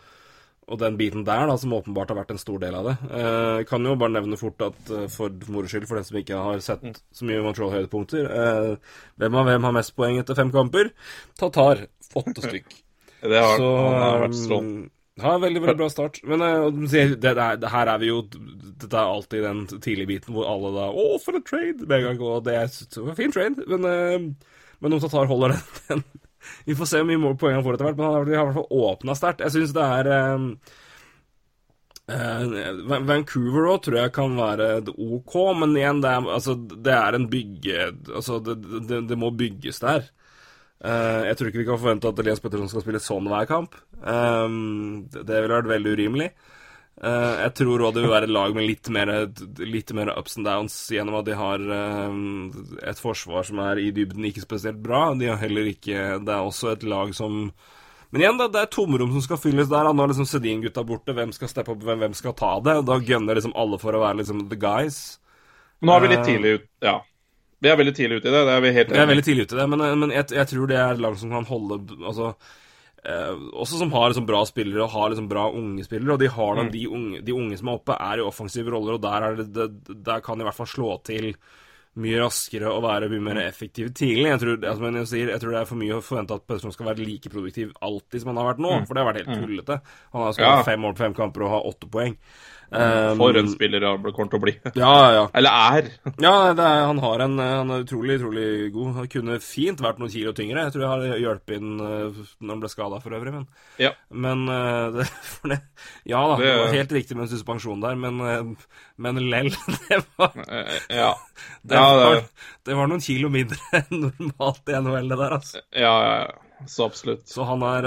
og den biten der, da, som åpenbart har vært en stor del av det. Eh, kan jo bare nevne fort at eh, for moro skyld, for den som ikke har sett så mye Montreal-høydepunkter eh, Hvem av hvem har mest poeng etter fem kamper? Tatar. Åtte stykk. Det har, Så han har vært strålende. Ja, veldig veldig bra start. Men eh, det, det, det her er vi jo Dette er alltid den tidlige biten hvor alle da Å, for en trade! Med en gang, og det er en fin trade, men, eh, men om Tatar holder den, den Vi får se hvor mye poeng han får etter hvert, men han har, i hvert fall åpna sterkt. Jeg syns det er eh, eh, Vancouver òg tror jeg kan være OK, men igjen, det er, altså, det er en bygge... Altså, det, det, det må bygges der. Uh, jeg tror ikke vi kan forvente at Elias Petterson skal spille sånn hver kamp. Um, det, det ville vært veldig urimelig. Eh, jeg tror òg det vil være et lag med litt mer, litt mer ups and downs gjennom at de har uh, et forsvar som er i dybden ikke spesielt bra. De har heller ikke Det er også et lag som Men igjen, da, det er tomrom som skal fylles der. Nå er liksom Sedin-gutta borte. Hvem skal steppe opp, hvem, hvem skal ta det? Da gønner liksom alle for å være liksom the guys. Nå er vi litt Eh, tidlig ut, ja. Vi er veldig tidlig ute i det, det er vi helt er veldig tidlig ute i det, men, men jeg, jeg tror det er et lag som kan holde Altså eh, Også som har liksom bra spillere og har liksom bra unge spillere. Og de har da, de, unge, de unge som er oppe, er i offensive roller, og der, er det, det, der kan de i hvert fall slå til mye raskere og være mye mer effektive tidlig. Jeg tror, jeg, men jeg, sier, jeg tror det er for mye å forvente at Pedersen skal være like produktiv alltid som han har vært nå, for det har vært helt tullete. Han har skåret Ja. fem mål på fem kamper og har åtte poeng. Um, For en spiller han kommer til å bli. Ja, ja. Eller er. Ja, det er, han, har en, han er utrolig utrolig god. Han kunne fint vært noen kilo tyngre. Jeg tror jeg har hjulpet inn eh, når han ble skada for øvrig, men, Ja. men eh, det, det, Ja da, det, Det- var helt riktig med en suspensjon der, men, eh, men lell, det var, Ja. det, Ja, var, det, var noen kilo mindre enn normalt i NHL, det der, altså. ja, ja, ja. Så absolutt. Så han er,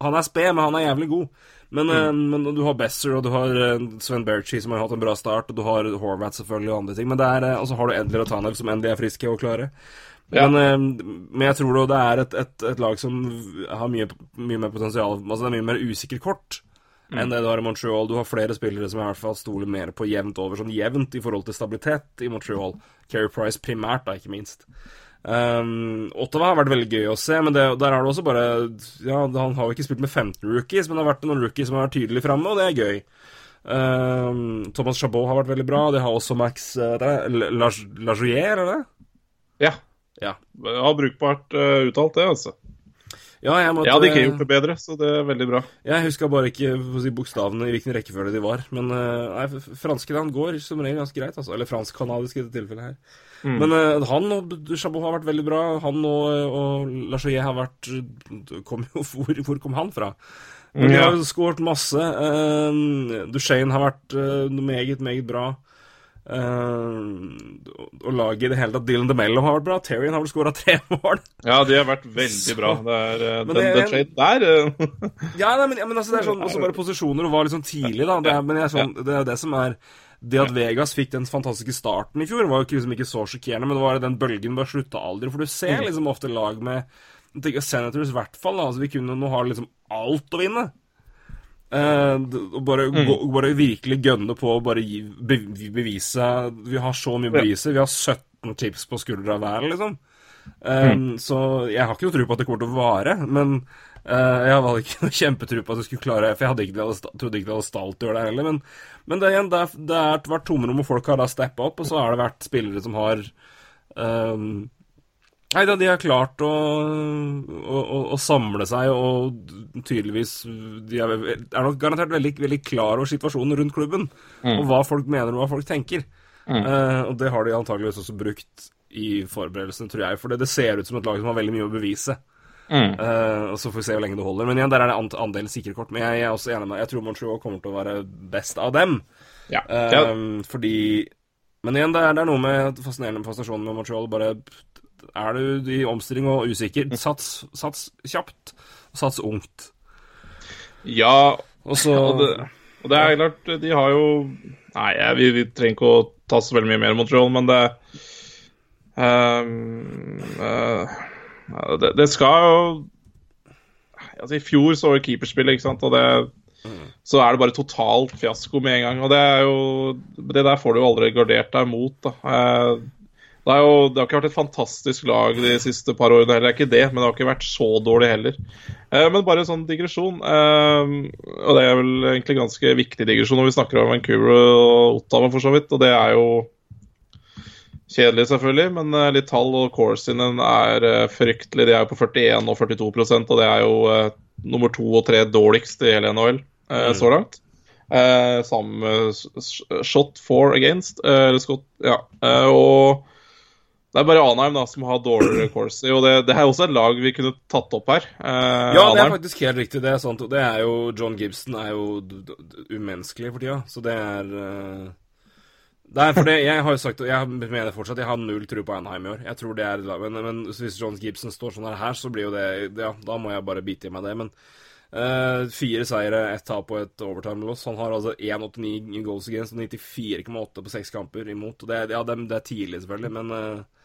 han er sped, men han er jævlig god. Men, mm. men du har Besser, og du har eh, Sven Berchi, som har hatt en bra start, og du har Horvath selvfølgelig, og andre ting. Men er, eh, så har du Edler og Tanev, som endelig er friske og klare. Ja. Men, eh, men jeg tror det er et, et, et lag som har mye, mye mer potensial Altså det er mye mer usikker kort enn det du har i Montreal. Du har flere spillere som i hvert fall stoler mer på jevnt over, sånn jevnt i forhold til stabilitet i Montreal. Carey Price primært, da, ikke minst. Um, Ottawa har vært veldig gøy å se, men det, der har du også bare Ja, han har jo ikke spilt med 15 rookies, men det har vært noen rookies som har vært tydelig framme, og det er gøy. Um, Thomas Chabot har vært veldig bra. Det har også Max uh, Lajoyer, er det det? Ja. Ja. Har brukbart uh, uttalt det, altså. Ja, jeg, måtte, Jeg hadde ikke gjort det bedre, så det er veldig bra. Jeg huska bare ikke si, bokstavene i hvilken rekkefølge de var. Men uh, nei, f- fransken går som regel ganske greit, altså. Eller fransk-canadisk i dette tilfellet her. Men uh, han og Chabot har vært veldig bra. Han og, og Lajoyer har vært kom jo, hvor, hvor kom han fra? Men de har skåret masse. Uh, Duchene har vært uh, meget, meget bra. Uh, og laget i det hele tatt Dylan DeMello har vært bra. Terrien har vel skåra tre mål. Ja, de har vært veldig bra. Det er, uh, den, det den trade der uh, Ja, nei, men, ja, men altså, det er sånn, også bare posisjoner og var litt sånn tidlig, da. Det er, men jeg er sånn, det er det som er Det at Vegas fikk den fantastiske starten i fjor, var jo liksom ikke så sjokkerende, men det var den bølgen bare slutta aldri. For du ser liksom ofte lag med tenker Senators i hvert fall. Altså, vi kunne nå ha liksom alt å vinne. Eh, og bare, gå, bare virkelig gønne på å bare gi, be, bevise Vi har så mye beviser. Vi har 17 tips på skuldra hver, liksom. Mm. Så jeg har ikke noe tro på at det kommer til å vare, men eh, jeg hadde ikke noe kjempetro på at det skulle klare For jeg hadde ikke, de trodde ikke de hadde stall til å gjøre det heller. Men, men det, igjen, det, er, det har vært tomrom, og folk har da steppa opp, og så har det vært spillere som har um, Nei da, de har klart å, å, å, å samle seg, og tydeligvis De er, er nok garantert veldig, veldig klar over situasjonen rundt klubben, og hva folk mener og hva folk tenker. Eh, og det har de antageligvis også brukt i forberedelsene, tror jeg, for det, det ser ut som et lag som har veldig mye å bevise. Eh, og Så får vi se hvor lenge det holder. Men igjen, der er det andel sikre kort. Men jeg, jeg er også enig med Jeg tror Montreal kommer til å være best av dem. Ja. Eh, ja. Fordi Men igjen, det er, det er noe med fascinerende fascinasjonen med Montreal. Bare er du i omstilling og usikker, sats, sats kjapt. og Sats ungt. ja Og så og, det, og det er klart, de har jo Nei, vi, vi trenger ikke å ta så veldig mye mer Montreal, men det um, uh, det, det skal jo Altså, I fjor så var det keeperspillet, ikke sant, og det så er det bare totalt fiasko med en gang. Og det er jo Det der får du jo aldri gardert deg mot, da. Eh, Det, er jo, det har ikke vært et fantastisk lag de siste par årene heller, det er ikke det, men det har ikke vært så dårlig heller. Eh, Men bare en sånn digresjon, eh, og det er vel egentlig ganske viktig digresjon når vi snakker om Vancouver og Ottawa, for så vidt, og det er jo Kjedelig, selvfølgelig, men eh, litt tall og Corsinen er eh, fryktelig. De er jo på 41 og 42% og det er jo eh, nummer to og tre dårligst i hele NHL eh, så langt. Eh, sammen med shot for against, eh, eller Scott, ja. Eh, og det er bare Anheim da, som har dårligere course. og det, det er også et lag vi kunne tatt opp her. Eh, Ja, det er Anheim. faktisk helt riktig. Det er sant. Det er jo John Gibson er jo umenneskelig for tida, så det er uh... Det er fordi Jeg har jo sagt og Jeg mener fortsatt jeg har null tro på Anaheim i år. Jeg tror det er men, men hvis John Gibson står sånn her, så blir jo det Ja, da må jeg bare bite i meg det. Men uh, fire seire, ett tap og et overtime-loss. Han har altså 1,89 i goals against og 94,8 på seks kamper imot. Og det, ja, det, det er tidlig, selvfølgelig, men, eh,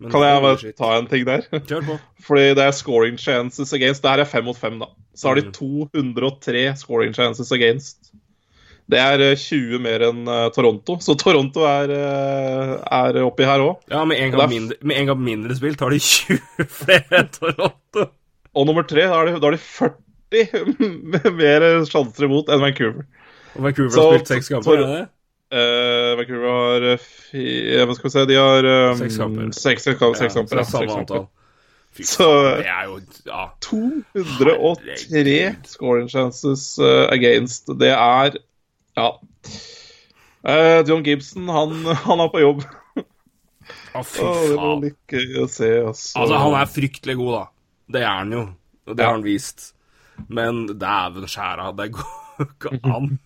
men Kan jeg bare ta en ting der? Kjør på. Fordi det er scoring chances against. Det her er fem mot fem, da. Så har de Mm. 203 scoring chances against. Det er eh, 20 mer enn eh, Toronto, så Toronto er, eh, er oppi her òg. Ja, med en gang mindre, med en gang mindre spilt har de 20 flere enn Toronto. Og nummer tre, da har de, da har de 40 mer sjanser imot enn Vancouver. Og Vancouver Så- har spilt seks kamper, er det det? Eh, Vancouver har uh, Hva skal vi si, De har um, Seks kamper. Seks, seks seks, seks Ja, kamper, så det er ja, samme antall. kamper. Fy Så- det er jo Ja. 203 scoring chances uh, against. Det er Ja. Uh, John Gibson, han, han er på jobb. Å, fy faen. det var litt gøy å se, altså. Altså, han er fryktelig god, da. Det er han jo. Det har han vist. Men dæven skjæra, det går ikke an.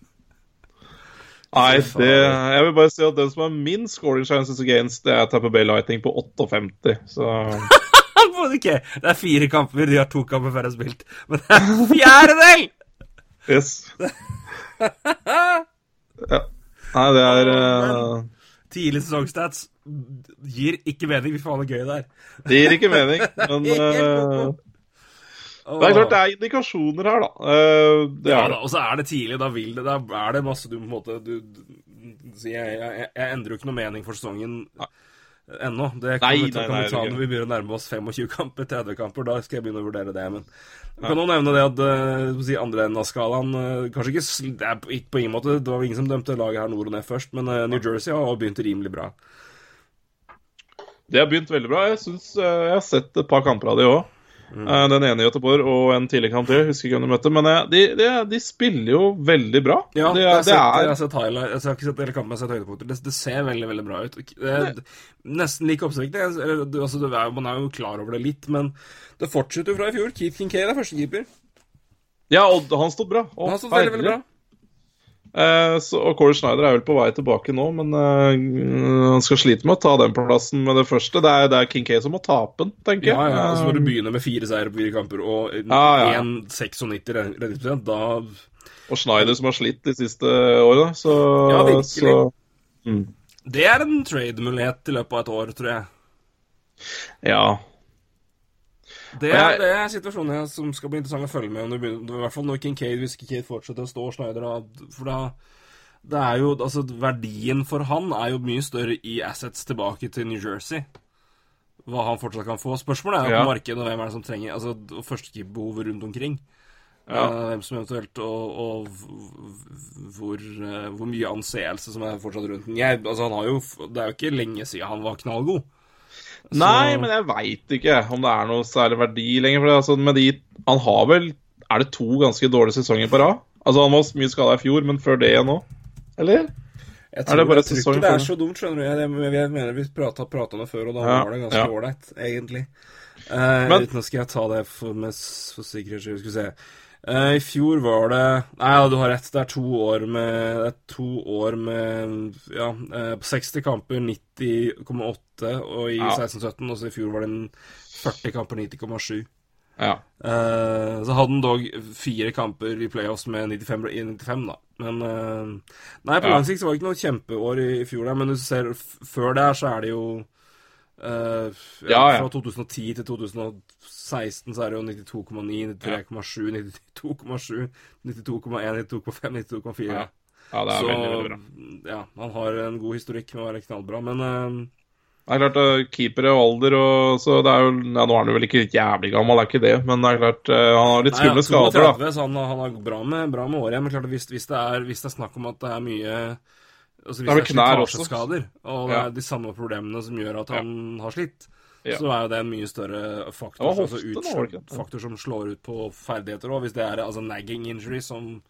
Nei, det, jeg vil bare si at den som har min scoring chances against, det er Tapper Bay Lighting på 58. Så Ok, det er fire kamper, de har to kamper før de har spilt. Men det er en fjerdedel! yes. Ja. Nei, det er uh... Tidlig sesongstats gir ikke mening. Vi får ha det gøy det er. Det gir ikke mening, men det er klart det er indikasjoner her, da. Eh, det Ja er da, og så er det tidlig, da vil det Da er det masse du på en måte du, jeg, jeg, jeg endrer jo ikke noe mening for sesongen ennå. Det kan, Nei, vi, ta- nei, kan nei, vi ta når vi begynner å nærme oss 25 kamper, 30 kamper. Da skal jeg begynne å vurdere det. Men vi kan jo nevne det at eh, si, andre enden av skalaen eh, Kanskje ikke det er på, ikke på ingen måte Det var ingen som dømte laget her nord og ned først, men New Jersey har begynt rimelig bra. Det har begynt veldig bra. Jeg synes, jeg har sett et par kamper av de òg. Mm. Den ene i Göteborg og en tidlig kamp til. Husker ikke hvem du møtte. Men eh, de, de, de spiller jo veldig bra. Ja, det, jeg, har sett, er... jeg har sett highlight Jeg har ikke sett hele kampen, men jeg har sett høydepunkter. Det, det ser veldig veldig bra ut. Det er nesten like du- Altså, man er jo klar over det litt, men det fortsetter jo fra i fjor. Keith Kincaid er førstekeeper. Ja, og han stod bra. Og Han stod veldig, veldig bra. Eh, så, og Corey Schneider er vel på vei tilbake nå, men uh, han skal slite med å ta den plassen med det første. Det er, det er Kincaid som må tape den, tenker jeg. Ja, ja, altså Når du Eh, begynner med fire seire på fire kamper og Ja, ja. 1,96 redningsprosent, da og Schneider som har slitt de siste årene, så Ja, virkelig. Så, mm, Det er en trade-mulighet i løpet av et år, tror jeg. ja. Det er, det er situasjonen jeg, som skal bli interessant å følge med. Om det begynner, I hvert fall når Kincaid, hvis Kincaid fortsetter å stå Schneider, da, for da det er jo, altså Verdien for han er jo mye større i assets tilbake til New Jersey. Hva han fortsatt kan få. Spørsmålet er jo Ja. på markedet og hvem er det som trenger altså og førstekeeperbehovet rundt omkring. Ja. Uh, hvem som eventuelt Og, og hvor, uh, hvor mye anseelse som er fortsatt rundt den. Jeg, altså han har jo, Det er jo ikke lenge siden han var knallgod. Nei, men jeg veit ikke om det er noe særlig verdi lenger. For det, altså, med de, han har vel Er det to ganske dårlige sesonger på rad? Altså Han var mye skada i fjor, men før det igjen nå? Eller? Jeg Er tror, det bare jeg tror ikke det er så dumt, skjønner du. Jeg, jeg, jeg mener vi prata, om det før, og da Ja, var det ganske ja. egentlig. Eh, Men- uten, nå skal jeg ta det for, med, for sikkerhets skyld. Skal vi se. Eh, I fjor var det Nei, ja, du har rett. Det er to år med Det er to år med Ja, eh, på 60 kamper 90,8, og i Ja. 16-17. Og så i fjor var det en 40 kamper 90,7. Ja. Uh, så hadde han dog fire kamper i playoffs med 95, i 95 da. Men uh, Nei, på Ja. lang sikt så var det ikke noe kjempeår i, i fjor, der, men du ser før der så er det jo eh, ja, Ja. Fra 2010 til 2016 så er det jo 92,9, 93,7, 92,7, 92,1, 92,5, 92,4. Ja, ja, det er så veldig, veldig bra. ja, han har en god historikk med å være knallbra, men uh, Det er klart, uh, keepere og alder og så det er jo, ja, Nå er han jo vel ikke jævlig gammel, det er ikke det, men det er klart eh, han har litt skumle skader, da. 32, så han, han har bra med, bra med året. Men klart, hvis, hvis, det er, hvis det er snakk om at det er mye Altså Hvis Det det er er, vel knær også. og det er de samme problemene som gjør at han har slitt, så er jo det en mye større faktor, Det altså det faktor som slår ut på ferdigheter òg. Hvis det er altså nagging injury som,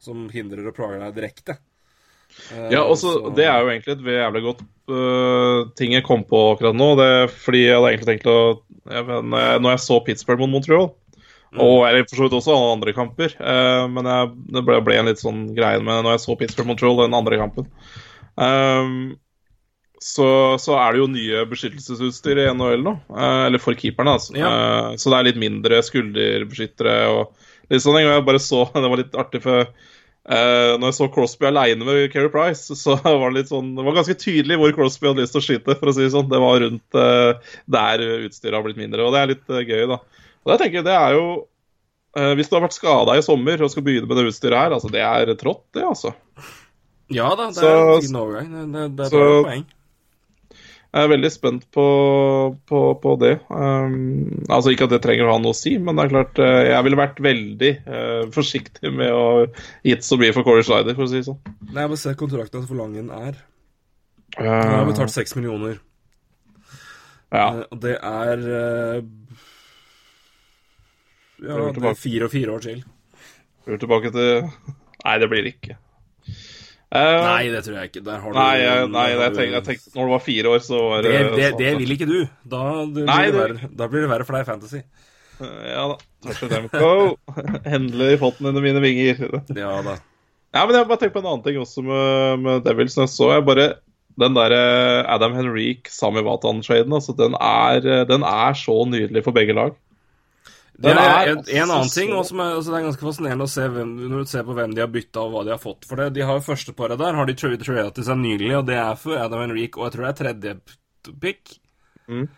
som hindrer og plager deg direkte. Eh, Ja, og så så- Det er jo egentlig et jævlig godt uh, ting jeg kom på akkurat nå. Det fordi jeg hadde egentlig tenkt å jeg, når jeg så Pittsburgh mot Montreal, Mm. og eller for så vidt også alle andre kamper Uh, Men jeg, det ble, ble en litt sånn greie med når jeg så Pittsburgh Montreal, den andre kampen. Um, så, så er det jo nye beskyttelsesutstyr i NHL nå. Uh, eller for keeperne, altså. Ja. Uh, så det er litt mindre skulderbeskyttere og litt sånn. Og jeg bare så Det var litt artig, for når jeg så Crosby aleine med Keri Price, så var det litt sånn Det var ganske tydelig hvor Crosby hadde lyst til å skyte, for å si det sånn. Det var rundt der utstyret har blitt mindre, og det er litt gøy, da. Og jeg tenker, det er jo eh, Hvis du har vært skada i sommer og skal begynne med det utstyret her, altså det er trått, det, altså. Ja da, det Så- er en fin overgang. Det, det, det er så- bra poeng. Jeg er veldig spent på, på, på det. Um, altså Ikke at det trenger å ha noe å si, men det er klart eh, jeg ville vært veldig uh, forsiktig med å gitt så mye for Corey Slider, for å si det sånn. Nei, jeg må se kontrakten for lang den er. Han har Uh, betalt seks millioner. ja. Uh, Og det er eh, Ja, det er fire og fire år til. Går tilbake til Nei, det blir det ikke. Uh, Nei, det tror jeg ikke. Har du Nei, jeg, nei tenkte, jeg tenkte når du var fire år, så var det, det, det, det vil ikke du. Da, det, Nei, blir, det det- verre, da blir det verre for deg i Fantasy. Ja da. Takk det, Demko. Endelig fått den under mine vinger. Ja da. Ja, men jeg bare tenker på en annen ting også med, med Devils. Jeg så jeg bare Den der eh, Adam Henrik, Sami Watan-traden, altså, den er, den er så nydelig for begge lag. Det er, er en, en annen ting også som er, altså det er ganske fascinerende å se hvem, når du ser på hvem de har bytta og hva de har fått for det. De har jo førsteparet der, har de tradea til seg nylig, og det er for Adam Henrik og jeg tror det er tredje pick. Mm.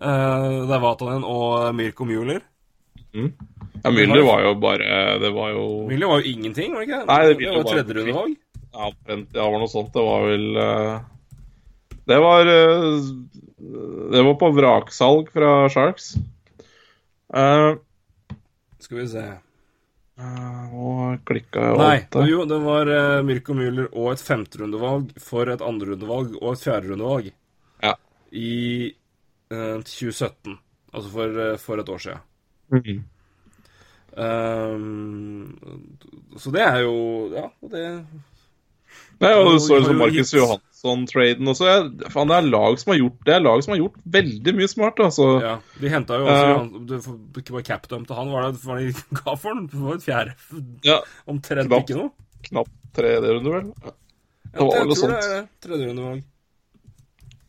Uh, det er Vatanen og Mirko Mueller. Ja, Müller var jo bare Det var jo Mueller var jo ingenting, var det ikke? Nei, det det var tredjerundevalg. Ja, omtrent. Ja, det var noe sånt. Det var vel eh, Det var eh, Det var på vraksalg fra Sharks. Eh, Skal vi se eh, Nå klikka jeg Nei, alt Nei, jo, det var uh, Mirko Müller og et femterundevalg for et andrerundevalg og et fjerderundevalg Ja. i uh, 2017. Altså for, uh, for et år siden. Ehm, så det er jo Ja, det Nei, og Du så jo, liksom Markus. Johansson-traden også. Jeg, faen, det er lag som har gjort Det er lag som har gjort veldig mye smart, altså. Ja, de henta jo også det var Ikke bare capdom til han, var det hva de ga for den? Det var et fjerde. Ja, Omtrent Knapt. ikke noe. knapt tredje runde, vel. Ja, Det var jeg tror sånt. det er tredje rundevalg.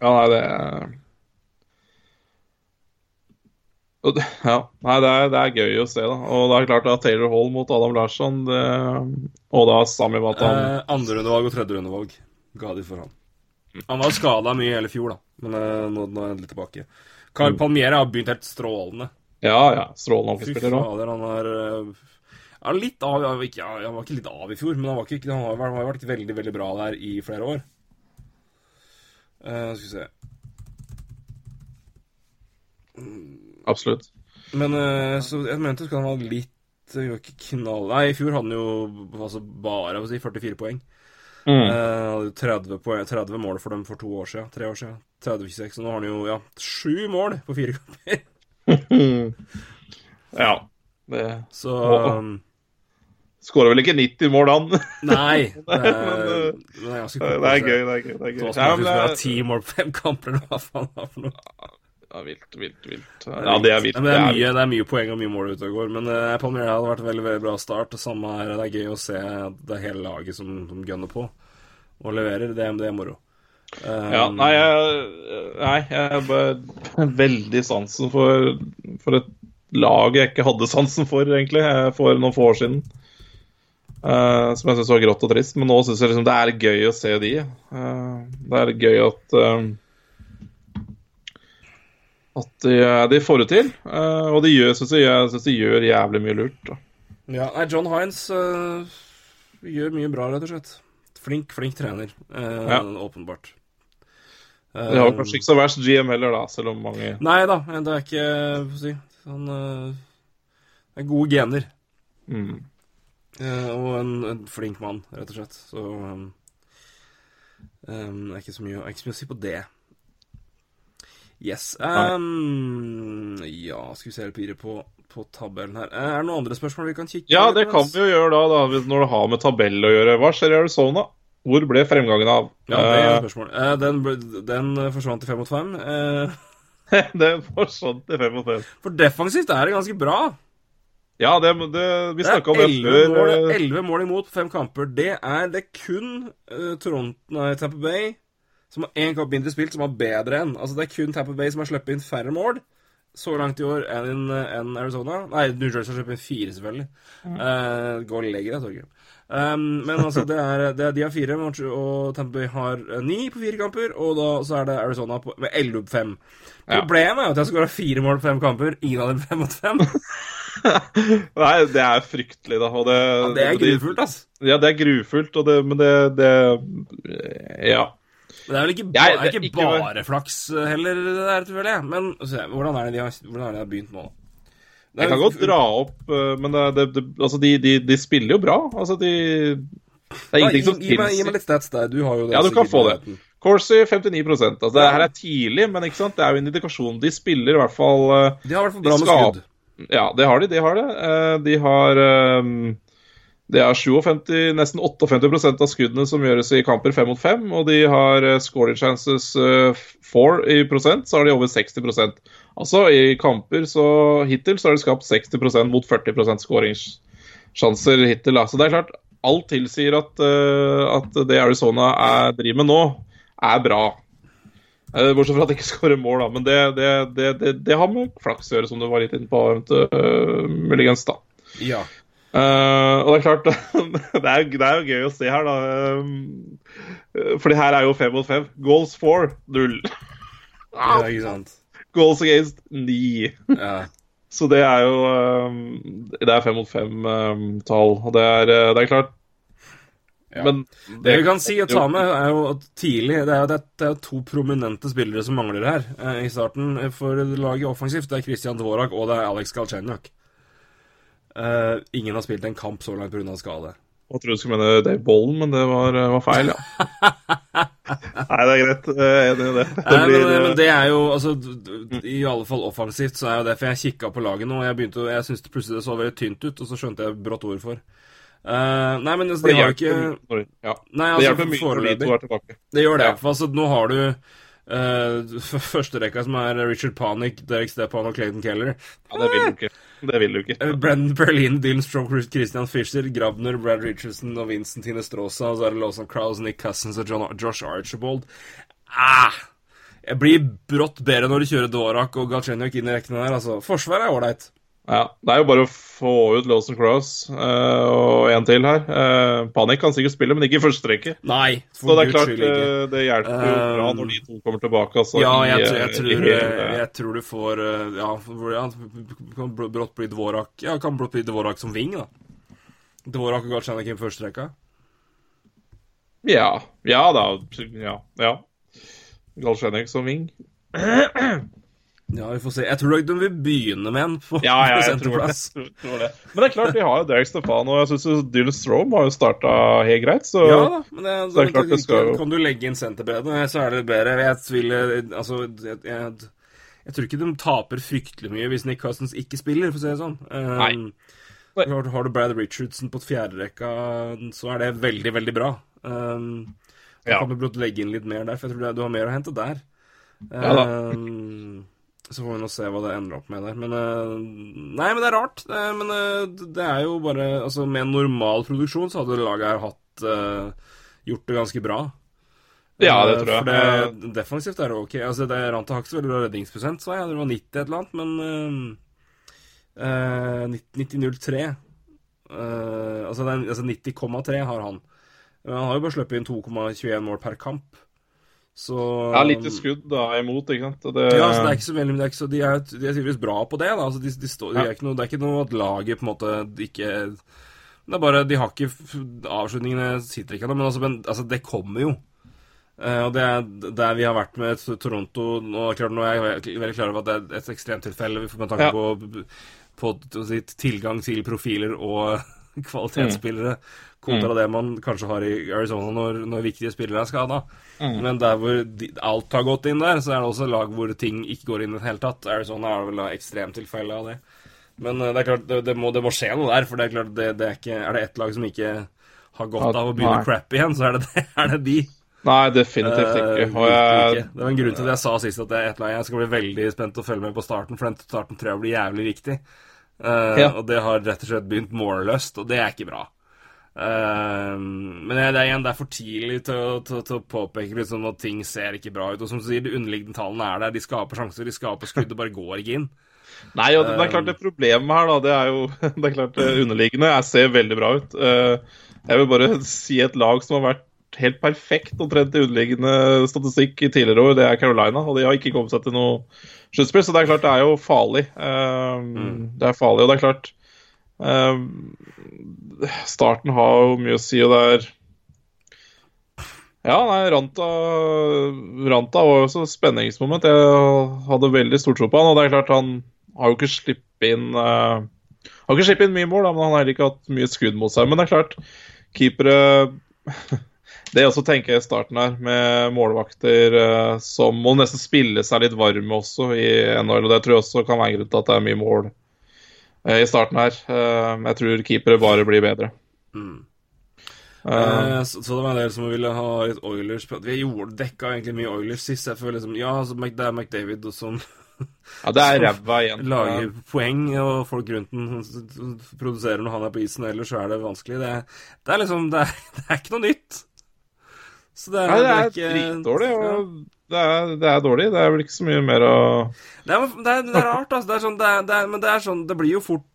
Ja, nei, det er Ja, nei, det er, det er gøy å se, da. Og det er klart at Taylor Hall mot Adam Larsson, det, og da Sami Matan Eh, Andrerundevalg og tredje rundevalg ga de for han. Han var skada mye hele fjor, da, men eh, nå, nå er han endelig tilbake. Carl Palmiere har begynt helt strålende. Ja, ja. Strålende hockeyspiller òg. han er eh, ja, litt av ja, ikke, Han var ikke litt av i fjor, men han, var ikke, han har, han har vært veldig veldig bra der i flere år. Eh, skal vi se Absolutt. Men eh, så jeg mente skal han ha litt ikke knall... Nei, i fjor hadde han jo altså bare si, 44 poeng. Mm. Eh, 30, poeng, 30 mål for dem for to år siden. Tre år siden. 30-26. Og nå har han jo ja, sju mål på fire kamper. Ja. Det Så um, skårer vel ikke 90 mål, han. Nei. Det er, Men, det er ganske Det er gøy, det er gøy. Det er gøy. Ja, men vil ha det ti mål på fem kamper, eller hva faen det er for noe. Er vilt, vilt, vilt. Ja, det er vilt. Det, er mye, det er mye poeng og mye mål ute og går. Men uh, Palmiera hadde vært en veldig veldig bra start. Samme her, det er gøy å se det hele laget som, som gunner på og leverer. Det, det er moro. Um, Ja, nei, jeg, nei, jeg har veldig sansen for, for et lag jeg ikke hadde sansen for, egentlig, eh, for noen få år siden. Uh, som jeg syns var grått og trist. Men nå syns jeg liksom det er gøy å se de. Uh, det er gøy at eh, At de, de får det til. Eh, og de gjør, synes jeg, jeg synes de gjør jævlig mye lurt. Da. Ja, nei, John Hines uh, gjør mye bra, rett og slett. Flink, flink trener. uh, Ja. Åpenbart. De har kanskje ikke så verst GM heller, da, selv om mange Nei da, det er ikke Få si Han øh, er gode gener. mm. og en, en flink mann, rett og slett. Så um, det er ikke så mye, ikke så mye å si på det. Yes. Um, ja, skal vi se litt på, på tabellen her. Er det noen andre spørsmål vi kan kikke på? Ja, det kan vi jo gjøre da, da, når det har med tabell å gjøre. Hva skjer i Arizona? Hvor ble fremgangen av? Ja, det er et spørsmål. Eh, den, den eh, forsvant i fem mot fem. den Eh, forsvant i fem mot fem. for defensivt er det ganske bra. Ja, det, det, vi snakka om det 11 før. eh, 11 mål imot på fem kamper. Det er det kun uh, Toronto, nei, Tampa Bay som har én kamp mindre spilt, som har bedre enn. Altså Det er kun Tampa Bay som har sluppet inn færre mål så langt i år enn en Arizona. Nei, New Jersey har sluppet inn fire, selvfølgelig. Mm. Uh, går lenger, jeg, Torgeir. Um, men altså, det er, det er, de har fire, og Tampa Bay har eh, ni på fire kamper. Og da så er det Arizona på, med 11 på fem. Problemet er jo at jeg skåra fire mål på fem kamper. Ingen av dem fem mot fem. Nei, det er fryktelig, da. Og det, Ja, det er grufullt, altså. Ja, det er grufullt, og det, men det, det Ja. Men det er vel ikke, ba, er ikke, bare flaks eh, heller, det der, jeg. Men altså, hvordan er det de har, hvordan er det de har begynt nå? Det er Jeg kan godt dra opp, eh, men det, det, det, altså, de, de, de spiller jo bra. Altså, de Det er ingenting som gi, gi, meg, gi meg litt stats der. Du har jo det. Ja, du kan få det. Corsi 59% altså, Det her er tidlig, men ikke sant? det er jo en indikasjon. De spiller i hvert fall eh, De har i hvert fall bra med skudd. Ja, det har de. De har det. De har eh, Det er 57, nesten 58% av skuddene som gjøres i kamper fem mot fem, og de har eh, scoring chances eh, four i prosent, så har de over 60% Altså i kamper så hittil så har de skapt 60% mot 40 skåringssjanser hittil. Så det er klart, alt tilsier at, eh, at det Arizona er, driver med nå, er bra. Bortsett fra at de ikke skårer mål, da. Men det, det, det, det har med flaks å gjøre, som du var litt inne på, uh, muligens, da. Ja. Eh, og det er klart det er, det er jo gøy å se her, da. Fordi her er jo fem mot fem. Goals for null. ja, ikke sant. Goals against ni. Ja. Så det er jo um, Det er fem mot fem-tall. og det er, uh, det er klart Men Det vi kan si og ta med, er jo at tidlig Det er jo, det er, det jo to prominente spillere som mangler her eh, i starten for laget offensivt. Det er Christian Dvorak og det er Alex Galchenyuk. Eh, ingen har spilt en kamp så langt pga. skade. Jeg trodde du skulle mene Dave Bollen, men det var, var feil, ja. Nei, det er greit. Jeg er enig i det. Det Nei, blir men, men det er jo altså, I alle fall offensivt så er jo det For jeg kikka på laget nå, og jeg begynte Jeg syntes det plutselig det så veldig tynt ut, og så skjønte jeg brått hvorfor. Uh, nei, men altså, det de har jo ikke ja. Nei, Det altså, hjelper mye når de er tilbake. Det gjør det. Ja. Altså, nå har du uh, førsterekka, som er Richard Panic, Derek Stepan og Clayton Keller. Ja, det vil du ikke. Det vil du ikke. Uh, Brendan Berlin, Dylan Stroke, Christian Fischer, Grabner, Brad Richardson og Vincent Tine Stråsa, Og så er det Lawson Crowes, Nick Cousins og John, Josh Archibald. Ah! Jeg blir brått bedre når du kjører Dvorak og Galchenyuk inn i rekkene der. Altså, Forsvaret er ålreit. Ja, Det er jo bare å få ut Lawson Cross uh, og en til her. Uh, Panik kan sikkert spille, men ikke i første rekke. Nei, Så det er klart uh, det hjelper jo bra når de to kommer tilbake. Altså, Ja, i, jeg, tror- jeg, tror, hele- jeg tror du får Ja, ja kan br- brått bli Dvorak Ja, kan brått bli Dvorak som wing, da. Dvorak og Galchenyuk i første rekka. Ja. Ja da. Ja. ja. Galsjenik som wing. Ja, vi får se. Jeg tror de vil begynne med en på, Ja, ja, jeg tror det. senterplass. Jeg tror det. Men det er klart, vi har jo Derek Stefan, og jeg syns Dylan Strome har jo starta helt greit, så Ja da, men det, Så det er klart det skal jo- kan du legge inn senterbredde, så er det bedre. Jeg tviler Altså, jeg, jeg, jeg tror ikke de taper fryktelig mye hvis Nick Cousins ikke spiller, for å si det sånn. Um, Nei. Nei. Har, du Brad Richardson på fjerderekka, så er det veldig, veldig bra. Um, Ja. kan du brått legge inn litt mer der, for jeg tror du har mer å hente der. Ja da. Så får vi nå se hva det ender opp med der. Men uh, Nei, men det er rart. Det, men uh, det er jo bare Altså, med en normal produksjon så hadde laget her hatt uh, Gjort det ganske bra. Ja, det tror jeg. For det, defensivt er det ok. Altså, det rant har hakk så veldig bra redningsprosent, sa jeg. Det var 90 et eller annet, men uh, 90,03 uh, Altså, altså 90,3 har han. Men han har jo bare sluppet inn 2,21 mål per kamp. Så Ja, lite skudd da imot, ikke sant. Det, ja, altså, det er ikke så veldig, men det er ikke så, de, er, de er tydeligvis bra på det. Da. Altså, de, de står, de er noe, det er ikke noe at laget på en måte ikke Det er bare De har ikke Avslutningene sitter ikke ennå, men, altså, men altså, det kommer jo. Uh, og det er der vi har vært med Toronto Nå, klart, nå er jeg veldig klar over at det er et ekstremtilfelle med tanke Ja. på, på på, tilgang til profiler og kvalitetsspillere kontra det man kanskje har i Arizona når, når viktige spillere er skada. Men der hvor de, alt har gått inn der, så er det også lag hvor ting ikke går inn i det hele tatt. Arizona er vel ekstremt ekstremtilfelle av det. Men eh, det er klart, det, det, må, det må skje noe der, for det er klart, det, det er ikke Er det ett lag som ikke har godt av å begynne nei. crap igjen, så er det, det, er det de. Nei, definitivt Eh, ikke. Og jeg. Det var en grunn til det jeg sa sist at det er et lag jeg skal bli veldig spent å følge med på starten, for den starten tror jeg blir jævlig viktig. Eh, Ja. Og det har rett og slett begynt målløst, og det er ikke bra. Uh, men det er igjen, det er for tidlig til å, til, til å påpeke liksom at ting ser ikke bra ut. Og som du sier, de underliggende tallene er der. De skaper sjanser, de skaper skudd, det bare går ikke inn. Nei, og det, det er klart det problemet her, da, det er jo Det er klart det underliggende jeg ser veldig bra ut. Uh, Jeg vil bare si et lag som har vært helt perfekt omtrent i underliggende statistikk i tidligere år, det er Carolina. Og de har ikke kommet seg til noe sluttspill, så det er klart det er jo farlig. Eh, Det er farlig, og det er klart um, Starten har jo mye å si, og det er ja, nei, Ranta, Ranta var jo også et spenningsmoment. Jeg hadde veldig stor tro på han, og det er klart han har jo ikke sluppet inn uh, Har ikke sluppet inn mye mål, da, men han har heller ikke hatt mye skudd mot seg. Men det er klart, keepere Det jeg også tenker i starten her, med målvakter eh, som må nesten spille seg litt varme også i NHL, og det tror jeg også kan være en grunn til at det er mye mål eh, i starten her. Eh, jeg tror keepere bare blir bedre. Mm. Eh, så, så det var en del som ville ha litt Oilers Vi gjorde dekka egentlig mye Oilers sist. Jeg føler liksom Ja, altså, det er McDavid og sånn ja, det er ræva igjen. lager poeng, og folk rundt den produserer når han er på isen, ellers så er det vanskelig. Det, det er liksom det er, det er ikke noe nytt. Så det er, Nei, det er ikke- dritdårlig, Ja. det er, det er dårlig. Det er vel ikke så mye mer å Det er, det er, det er rart, altså. Det er sånn, det men det er sånn Det blir jo fort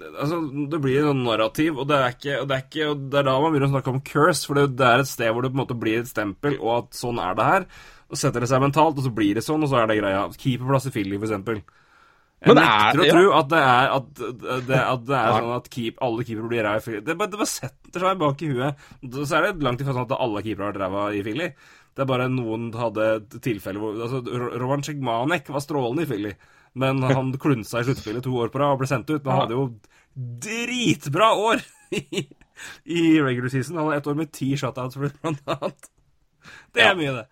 Altså, det blir sånn narrativ, og det ikke Og det er, ikke, og det er da man begynner å snakke om curse, for det, det er et sted hvor det på en måte blir et stempel, og at sånn er det her. Og setter det seg mentalt, og så blir det sånn, og så er det greia. Keeperplass i Philly, for eksempel. Jeg nekter er- å ja. tro at det er, at, det, at det er sånn at keep, alle keepere blir ræva i Philly. Det, bare- setter seg bak i huet. Så er det langt ifra sånn at alle keepere har vært ræva i Philly. Det er bare noen hadde tilfeller tilfelle hvor altså, Roman Cegmanek var strålende i Philly, men han klunsa i sluttspillet to år på rad og ble sendt ut. Men han hadde jo dritbra år i, i regular season. Han hadde ett år med ti shutouts, blant annet. Det er mye, det.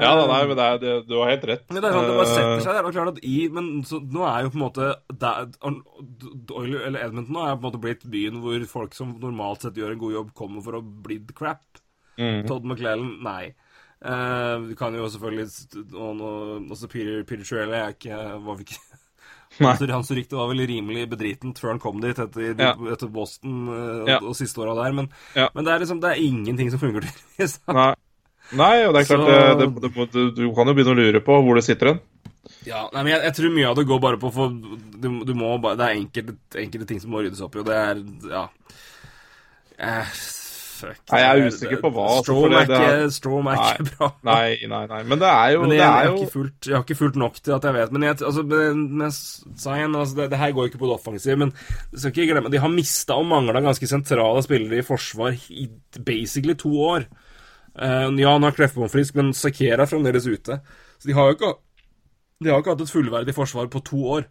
Ja, da, nei, men det er, det, du har helt rett. Men det er sånn, det bare setter Eh, seg der. er klart at i, Men så, nå er jo på en måte der, Oiler, eller Edmonton nå er på en måte blitt byen hvor folk som normalt sett gjør en god jobb, kommer for å bli crap. Mm. Todd McClellan, nei. Eh, du kan jo selvfølgelig og, nå- Også Peter, Peter Shirley er ikke var vi ikke. Altså, Hans rykte var vel rimelig bedritent før han kom dit etter, Ja. etter Boston uh, Ja. og, og siste åra der, men, Ja. men det er liksom Det er ingenting som funker tydeligvis. Nei. Nei, og det er klart Så- det, det, det, du, du kan jo begynne å lure på hvor det sitter hen. Ja, nei, men jeg, jeg tror mye av det går bare på for du, du må bare, Det er enkelte, enkelte ting som må ryddes opp i, og det er Ja. Eh, fuck. Nei, jeg er usikker på hva, altså, Strom er det- det ikke, Strom er ikke bra. Nei, nei, nei. Men det er jo Men Det jeg, jeg, er har jo ikke fulgt, jeg har ikke fulgt nok til at jeg vet. Men jeg, altså, men- altså, det, det her går ikke på det offensive, men du skal ikke glemme de har mista og mangla ganske sentrale spillere i forsvar i basically to år. Eh, ja, han har Kleppbom frisk, men Sakera er fremdeles ute. Så de har jo ikke De har ikke hatt et fullverdig forsvar på to år.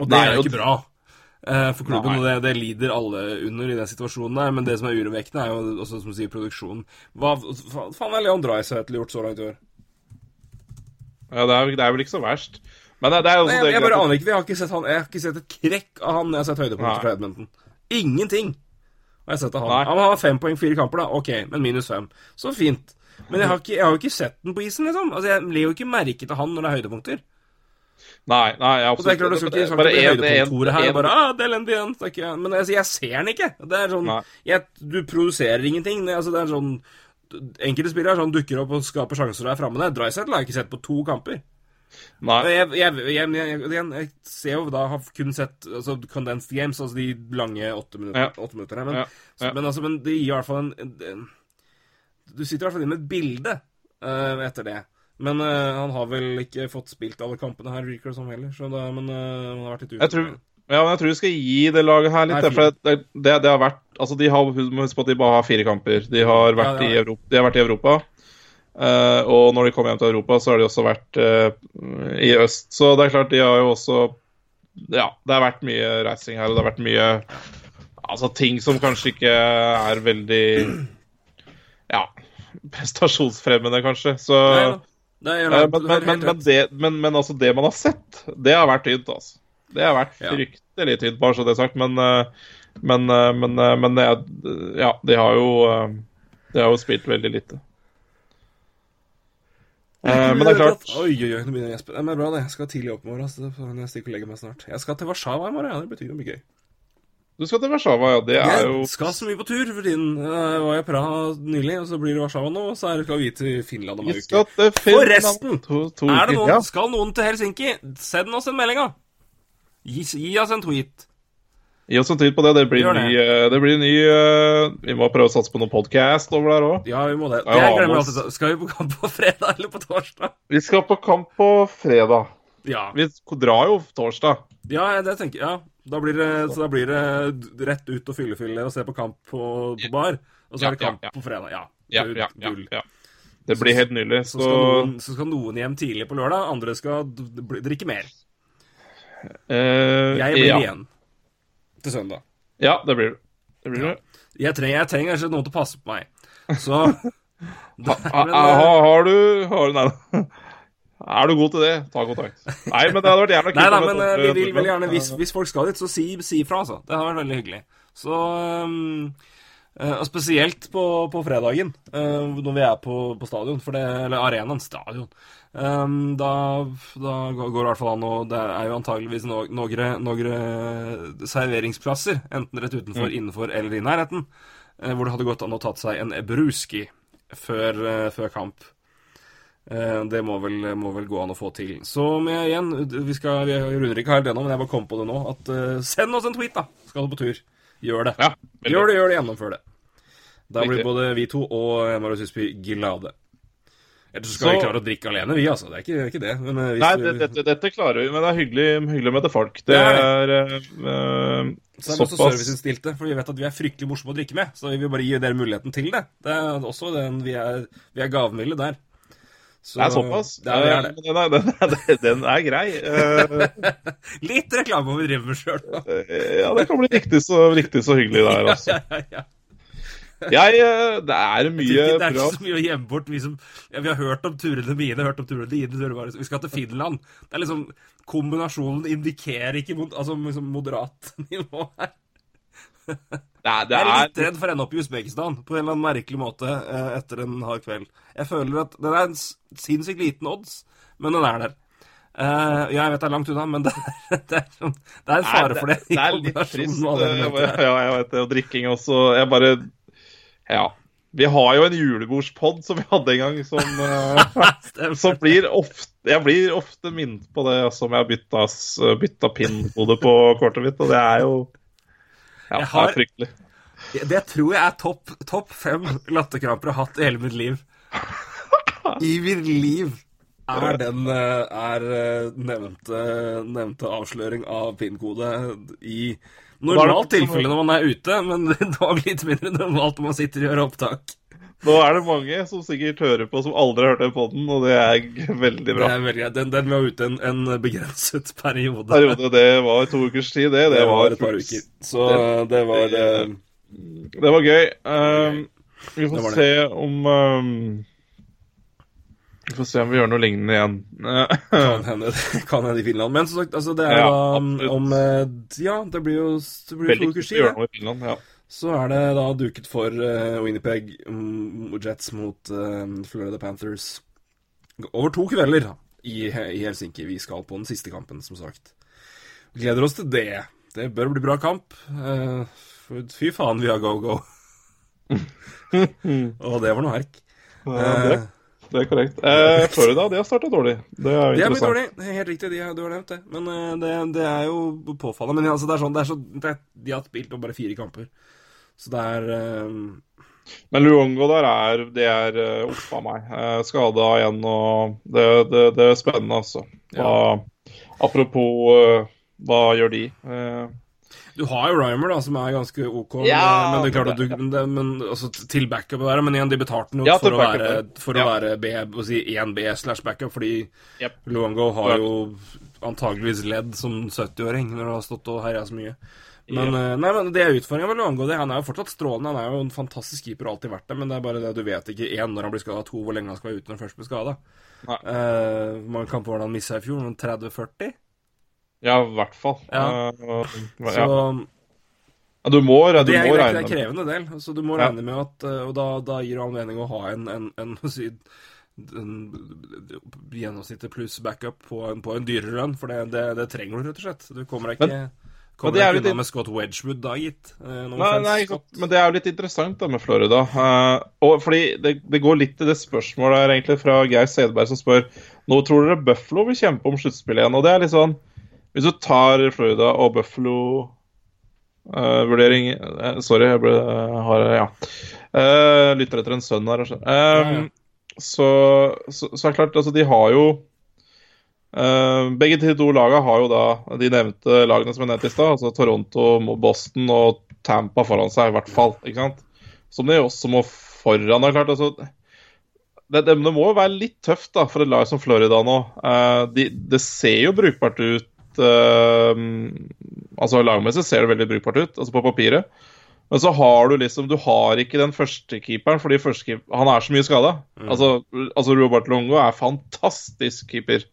Og det Nei, er jo ikke bra uh, for klubben, Nei. og det, det lider alle under i den situasjonen der. Men det som er urovekkende, er jo også, som sier, produksjonen. Hva fa- faen har Leon Dreisaitl gjort så langt i år? Ja, det er, det er vel ikke så verst. Men det, det er jo Nei, jeg, det jeg bare aner ikke. Jeg har ikke sett, han, jeg har ikke sett et krekk av han jeg har sett høydepunkter fra Edmonton. Ingenting har jeg sett av han. Nei. Han har fem poeng, fire kamper, da. Ok, men minus fem. Så fint. Men jeg har, ikke, jeg har jo ikke sett den på isen, liksom. Altså, Jeg legger jo ikke merke til han når det er høydepunkter. Nei, nei, jeg Og det er klart, du skal ikke, ikke en- her. en- Bare, ah, det er elendig igjen. Ikke, men altså, jeg ser den ikke. Det er sånn jeg, Du produserer ingenting. Altså, det er sånn Enkelte spillere er sånn, dukker opp og skaper sjanser og er framme der. Dreisaitl har jeg ikke sett på to kamper. Jeg, jeg, jeg, jeg, ser jo da, har kun sett altså, condensed games, altså de lange åtte minutter, Ja. åtte minutter her, men, men, altså, men det gir i hvert fall en, en, en Du sitter i hvert fall inne med et bilde uh, etter det. Men uh, han har vel ikke fått spilt alle kampene her, det som heller. Så da, men uh, han har vært litt ute. Jeg tror, ja, men jeg tror vi skal gi det laget her litt. Nei, for det, det, det har vært Altså, de har, husk på at de bare har fire kamper. De har vært, Ja, i. Europa, de har vært i Europa. Eh, og når de kommer hjem til Europa, så har de også vært uh, i øst. Så det er klart, de har jo også Ja, det har vært mye reising her, og det har vært mye Altså ting som kanskje ikke er veldig Ja, prestasjonsfremmende, kanskje. Så Nei, Eh, men, men, men, men, det, men, men altså, det man har sett, det har vært tynt, altså. Det har vært fryktelig tynt, bare så det er sagt. Men, men, men, men det er, ja, de har jo De har jo spilt veldig lite. Eh, men det er klart Oi, oi, oi, nå begynner jeg å gjespe. Det er bra, det. Jeg skal tidlig opp i morgen. Så jeg stikker og legger meg snart. Jeg skal til Warszawa i morgen. Ja, det betyr jo mye gøy. Du skal til Warszawa, ja. Det er jo Jeg skal så mye på tur for tiden. Jeg var i Praha nylig, og så blir det Warszawa nå, og så er det skal vi til Finland om en uke. skal til Finland Forresten! to, to Er det noen, Ja. Skal noen til Helsinki, send oss en melding, da. Gi, gi oss en tweet. Gi oss en tid på det. Det blir det. ny, eh, det blir ny eh, Vi må prøve å satse på noen podkast over der òg. Ja, vi må det. Jeg glemmer alltid Skal vi på kamp på fredag eller på torsdag? Vi skal på kamp på fredag. Ja. Vi drar jo torsdag. Ja, det tenker jeg. Ja. Da blir det, så da blir det rett ut og fyllefylle og se på kamp på, på bar. Og så Ja, er det kamp ja, på fredag. Ja. Ja, Gull, ja, ja, ja. Det blir helt nydelig. Så Så, skal, noen, så skal noen hjem tidlig på lørdag, andre skal drikke mer. Uh, Jeg blir ja. igjen til søndag. Ja, det blir det. Det blir det. Jeg trenger, jeg trenger kanskje noen til å passe på meg. Så Ha, ha, eh, ha, har du har, du- Nei da. Er du god til det, ta kontakt. Nei, men det hadde vært jævla kult. Nei nei, men eh, vi vil, vil gjerne, hvis, hvis folk skal dit, så si, si ifra, altså. Det har vært veldig hyggelig. Så um, Og spesielt på, på fredagen, uh, når vi er på, på stadion, det, eller arenaen, stadion. Um, da, da går det i hvert fall an, å det er jo antageligvis no, noen no serveringsplasser, enten rett utenfor, innenfor eller i nærheten, uh, hvor det hadde gått an å tatt seg en bruski før, uh, før kamp. Uh, Det må vel, må vel gå an å få til. Så med igjen, vi, skal, vi runder ikke helt ennå, men jeg bare kom på det nå. At Send oss en tweet, da! Skal du på tur. Gjør det. Ja, gjør det, gjør det, gjennomfør det. Da blir både vi to og Marius Husby glade. Ellers skal Så- vi klare å drikke alene, vi, altså. Det er ikke, det er ikke det. Men eh, hvis Nei, det, dette, dette klarer vi, men det er hyggelig, hyggelig å møte folk. Det er såpass. eh, så er vi også serviceinnstilte, for vi vet at vi er fryktelig morsomme å drikke med. Så vi vil bare gi dere muligheten til det. Det er også den vi er, vi er gavmilde der. Så, Det er såpass. Det er det. Den, er, den, er, den er grei. Litt reklame om vi driver med sjøl, da. ja, det kan bli riktig så, riktig så hyggelig der, altså. Ja, ja, ja. Jeg, det er mye Det er ikke så mye å gjemme bort. Vi, som, ja, vi har hørt om turene mine, hørt om turene dine. Vi skal til Finland. Det er liksom Kombinasjonen indikerer ikke mod, altså, liksom moderat nivå her. Nei, det Jeg er litt er redd for å ende opp i Usbekistan på en eller annen merkelig måte eh, etter en hard kveld. Jeg føler at den er en sinnssykt liten odds, men den er der. Uh, ja, jeg vet det er langt unna, men det er, det er, sånn, det er en fare for det. for Det er litt trist. eh. Ja, jeg vet det. Og drikking også. Jeg bare Ja. Vi har jo en julebordspod som vi hadde en gang, som, eh, som blir ofte Jeg blir ofte minnet på det som jeg har bytta, bytta pin-kode på kortet mitt, og det er jo Ja, det er fryktelig. Det tror jeg er topp topp fem latterkramper jeg har hatt i hele mitt liv. I mitt liv er den eh, er eh, nevnte, nevnte avsløring av PIN-kode i normalt tilfelle når man er ute, men dog litt mindre normalt når man sitter og gjør opptak. Nå er det mange som sikkert hører på som aldri har hørt den poden, og det er veldig bra. Det er veldig, den, den var ute en, en begrenset periode. Periode, det var to ukers tid, det. Det, Det var var, et par uker. Så det var det, Det var gøy. Um, vi Det får se om um, Vi får se om vi gjør noe lignende igjen. kan hende, kan hende i Finland. Men som sagt, altså, det er Ja, da om eh, Ja, det blir jo det blir Veldig kult å gjøre noe i Finland. Ja. Så er det da duket for uh, Winnipeg mm, Jets mot uh, Florida Panthers over to kvelder i, i Helsinki. Vi skal på den siste kampen, som sagt. Gleder oss til det. Det bør bli bra kamp. Uh, fy faen, vi har go-go. Og det var noe herk. Ja, det, det er korrekt. Eh, Florida de har starta dårlig. Det er jo er interessant. dårlig. Det er helt riktig, de har, du har nevnt det. Men eh, det, det er jo påfallende. Men altså, det er sånn, det er så, det De har spilt på bare fire kamper. Så det er eh, Men Luongo der er Det er uh, a meg. Eh, Skada igjen og det, det, det er spennende, altså. Hva, Apropos uh, hva gjør de? Uh, Du har jo Rymer, da, som er ganske OK. men- Ja, men det er klart at du det, men, altså, Til backup å være, men igjen, de betalte noe Ja, for, å være, for Ja. å være B, å si 1B slash backup, fordi yep. Luongo har jo antageligvis ledd som 70-åring når han har stått og herja så mye. Men, eh, nei, men det er utfordringa med Luongo. Han er jo fortsatt strålende. Han er jo en fantastisk keeper og alltid vært det, men det er bare det du vet ikke én når han blir skada, to hvor lenge han skal være ute når han først blir skada. Uh, man kan på hvordan han missa i fjor? Noen 30-40? Ja, i hvert fall. Ja. Uh, Så ja. Ja, du må, du det, er, må det er en krevende del. Så du må regne med at eh, Og da, da gir det anledning å ha en, en, en, en gjennomsnittet pluss backup på en, på en dyrere lønn, for det, det, det trenger du rett og slett. Du kommer deg ikke Men- Kommer men det er litt- med Scott Wedgwood, da, gitt. Eh, Nei, nei, men det er jo litt interessant da med Florida. Uh, og fordi det, det går litt til det spørsmålet her egentlig fra Geir Sedberg som spør Nå tror dere Buffalo vil kjempe om sluttspillet igjen. Og det er litt sånn Hvis du tar Florida og Buffalo-vurdering Sorry, jeg ble, har Ja. Uh, lytter etter en sønn her. Eh, Ja, ja. Så, så, så er det klart, altså de har jo uh, begge de to lagene har jo da de nevnte lagene som jeg nevnte i stad, altså Toronto, Boston og Tampa foran seg, i hvert fall. ikke sant? Som de også må foran. Er klart, altså, det, det, det må jo være litt tøft da, for et lag som Florida nå. Uh, de, det ser jo brukbart ut eh, altså Lagmessig ser det veldig brukbart ut, altså på papiret. Men så har du liksom Du har ikke den første keeperen, fordi første han er så mye skada. Altså, altså Robert Longo er fantastisk keeper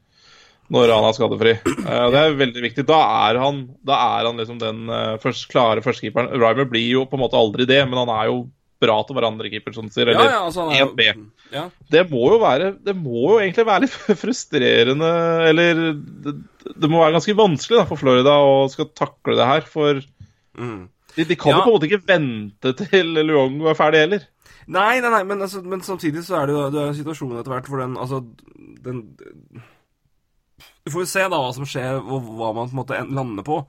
når han er skadefri. Uh, det er veldig viktig. Da er han, da er han liksom den uh, først, klare førstekeeperen. Rymer blir jo på en måte aldri det, men han er jo være andrekeeper, som du sier. Ja, Eller ja, altså, han er 1B. ja. Det må jo være Det må jo egentlig være litt frustrerende Eller det, det må være ganske vanskelig da for Florida å skal takle det her, for Mm. de, de kan jo på en måte ikke vente til Luongo er ferdig heller. Nei, nei, nei, men, altså, men samtidig så er det jo det er en situasjon etter hvert hvor den Altså, den Vi får jo se da hva som skjer, og hva man på en måte lander på.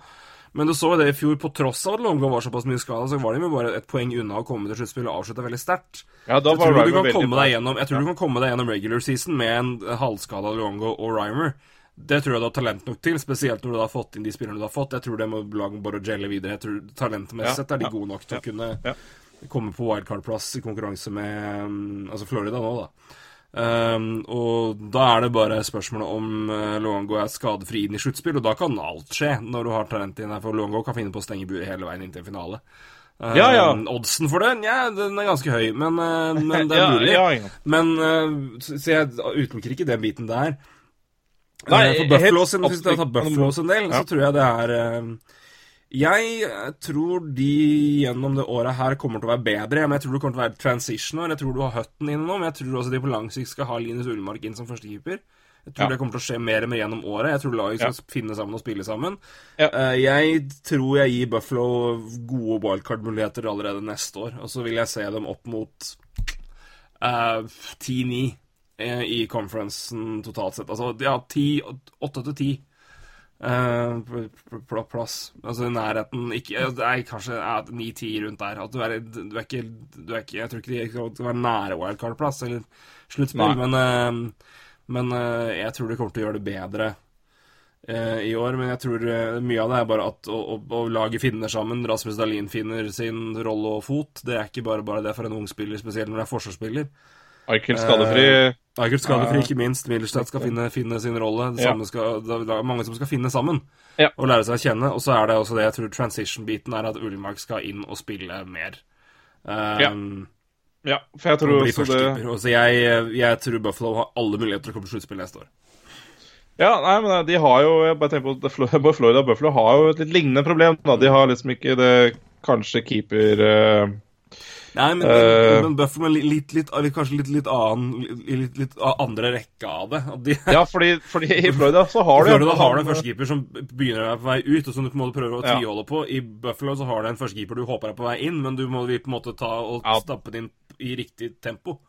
Men du så jo det i fjor, på tross av at Longo var såpass mye skada, så var de jo bare et poeng unna å komme til sluttspill og avslutte veldig sterkt. Ja, Jeg tror, du kan komme deg gjennom, jeg tror du kan komme deg gjennom regular season med en halvskada Longo og Rymer. Det tror jeg du har talent nok til, spesielt når du har fått inn de spillerne du har fått. Jeg tror det må bare å videre. Jeg tror Talentmessig Ja, sett er de ja, gode nok til ja, å kunne ja. komme på wildcard-plass i konkurranse med um, altså Florida nå, da. Um, og da er det bare spørsmålet om uh, Luango er skadefri inn i sluttspill, og da kan alt skje når du har talent inn her, for Luango kan finne på å stenge buret hele veien inn til finale. Um, Ja, ja. Oddsen for det, ja, den er ganske høy, men, uh, men det er mulig. ja, ja. Men uh, så, så jeg utelukker ikke den biten der. Nei, Eh, for Buffalo sin, hvis jeg tar. Buffalo sin del, så tror jeg det er eh, Jeg eh, tror de gjennom det året her kommer til å være bedre. Men jeg tror det kommer til å være transitioner. Jeg tror du har Hutton men jeg tror også de på lang sikt skal ha Linus Ullmark inn som førstekeeper. Jeg tror Ja. det kommer til å skje mer og mer gjennom året. Jeg tror laget skal finne sammen og spille sammen. Ja. Eh, jeg tror jeg gir Buffalo gode wildcard-muligheter allerede neste år. Og så vil jeg se dem opp mot uh, 10-9 eh, i conferencen totalt sett. Altså, ja, 8 til 10 pl- plass. Altså i nærheten ikke, Det er kanskje 9-10 rundt der. At du, er, du, er ikke, du er ikke Jeg tror ikke de skal være nære wildcard-plass eller sluttspill, men, uh, men uh, jeg tror de kommer til å gjøre det bedre i år. Men jeg tror mye av det er bare at å, å, å lage finner sammen. Rasmus Dahlin finner sin rolle og fot. Det er ikke bare bare det for en ung spiller, spesielt når det er forsvarsspiller. Eichel skadefri. Agert skadefri, ikke minst. Middlestad skal finne, finne sin rolle. Det Ja. skal, det er mange som skal finne sammen Ja. og lære seg å kjenne. Og så er det også det jeg tror transition-biten er at Ullmark skal inn og spille mer. Um, Ja, for jeg tror også det. Så jeg, jeg tror Buffalo har alle muligheter til å komme til sluttspill neste år. Ja, nei, men de har jo Jeg bare tenker på Florida og Buffalo har jo et litt lignende problem. da. De har liksom ikke det kanskje keeper eh, Nei, men, uh, men Buffalo med litt, litt, kanskje litt, litt annen litt, litt andre rekke av det. De, Ja, fordi, fordi i Florida så har du Florida har du en førstekeeper som begynner å være på vei ut, og som du på en måte prøver å tviholde på. I Buffalo så har du en førstekeeper du håper er på vei inn, men du må på en måte ta og stappe den inn i riktig tempo.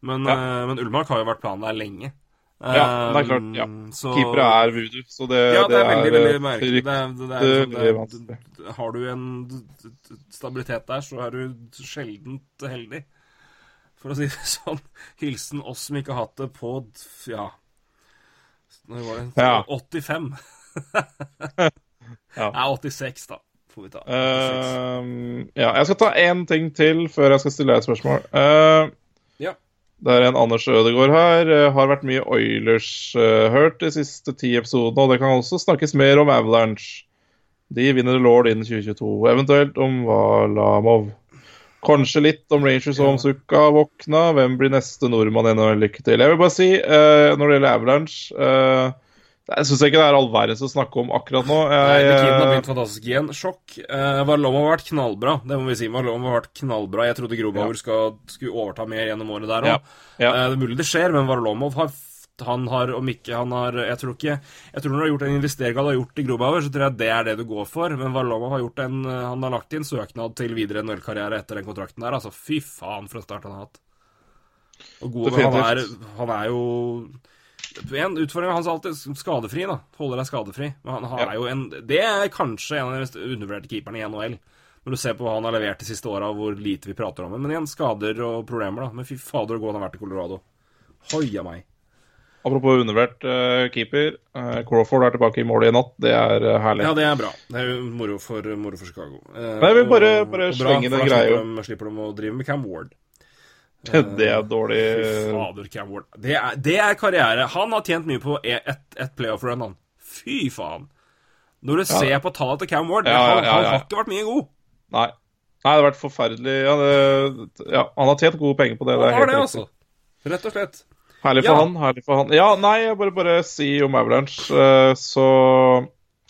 Men, Ja. eh, men Ullmark har jo vært planen der lenge. Ja, det er klart. ja. Um, så- Keepere er voodoo, så det, ja, det er veldig, veldig eh, merkelig. Det det det er, vanskelig. det- har du en stabilitet der, så er du sjeldent heldig. For å si det sånn. Hilsen oss som ikke har hatt det på ja Når var det? Ja. 85. Ja. Nei, 86, da. Får vi ta. 86. Ehm, ja, jeg skal ta én ting til før jeg skal stille deg et spørsmål. Uh. Det er en Anders Ødegaard her. eh, har vært mye Oilers-hørt de siste ti episodene, og det kan også snakkes mer om Avalanche. De vinner The Lord innen 2022, eventuelt om Valamov. Kanskje litt om Rangers og om Sukka våkna. Hvem blir neste nordmann i NHL? Lykke til. Jeg vil bare si, uh, når det gjelder Avalanche eh, Jeg syns ikke det er all verdens å snakke om akkurat nå. Nei, Jeg, Nikiten har eh, begynt fantastisk igjen. Sjokk. Eh, Varlamov har vært knallbra, det må vi si. Varlamov har vært knallbra. Jeg trodde Grobauer ja. skulle overta mer gjennom året der òg. Ja, ja. det er mulig det skjer, men Varlomov har han har, om ikke han har Jeg tror ikke Jeg tror når du har gjort en investering han har gjort i Grobauer, så tror jeg det er det du går for. Men Varlomov har gjort en Han har lagt inn søknad til videre NHL-karriere etter den kontrakten der. Altså, fy faen for en start han har hatt. Og god, han, er, han er jo en utfordring hans alltid skadefri, da. Holder deg skadefri. Men han har Ja. jo en Det er kanskje en av de mest undervurderte keeperne i NHL. Når du ser på hva han har levert de siste åra, hvor lite vi prater om det. Men igjen, skader og problemer, da. Men fy fader, så gå han har vært i Colorado. Hoia meg. Apropos undervurdert uh, keeper. Uh, Crawford er tilbake i målet i natt. Det er uh, herlig. Ja, det er bra. Det er jo moro for, moro for Chicago. Uh, Nei, vi vil bare- og- bare og slenge den greia. Slipper de å drive med Cam Ward. det er dårlig fader, Cam Ward. Det er, det er karriere. Han har tjent mye på ett et playoff-run, han. Fy faen. Når du ser på tallet til Cam Ward Ja, ja, han, ja, han har ikke vært mye god. Nei. Nei, det har vært forferdelig. Ja, det, ja, han har tjent gode penger på det. det Han er har det, altså. Rett og slett. Herlig for Ja. han. herlig for han. Ja, nei, jeg bare, bare si om Avalanche, eh, så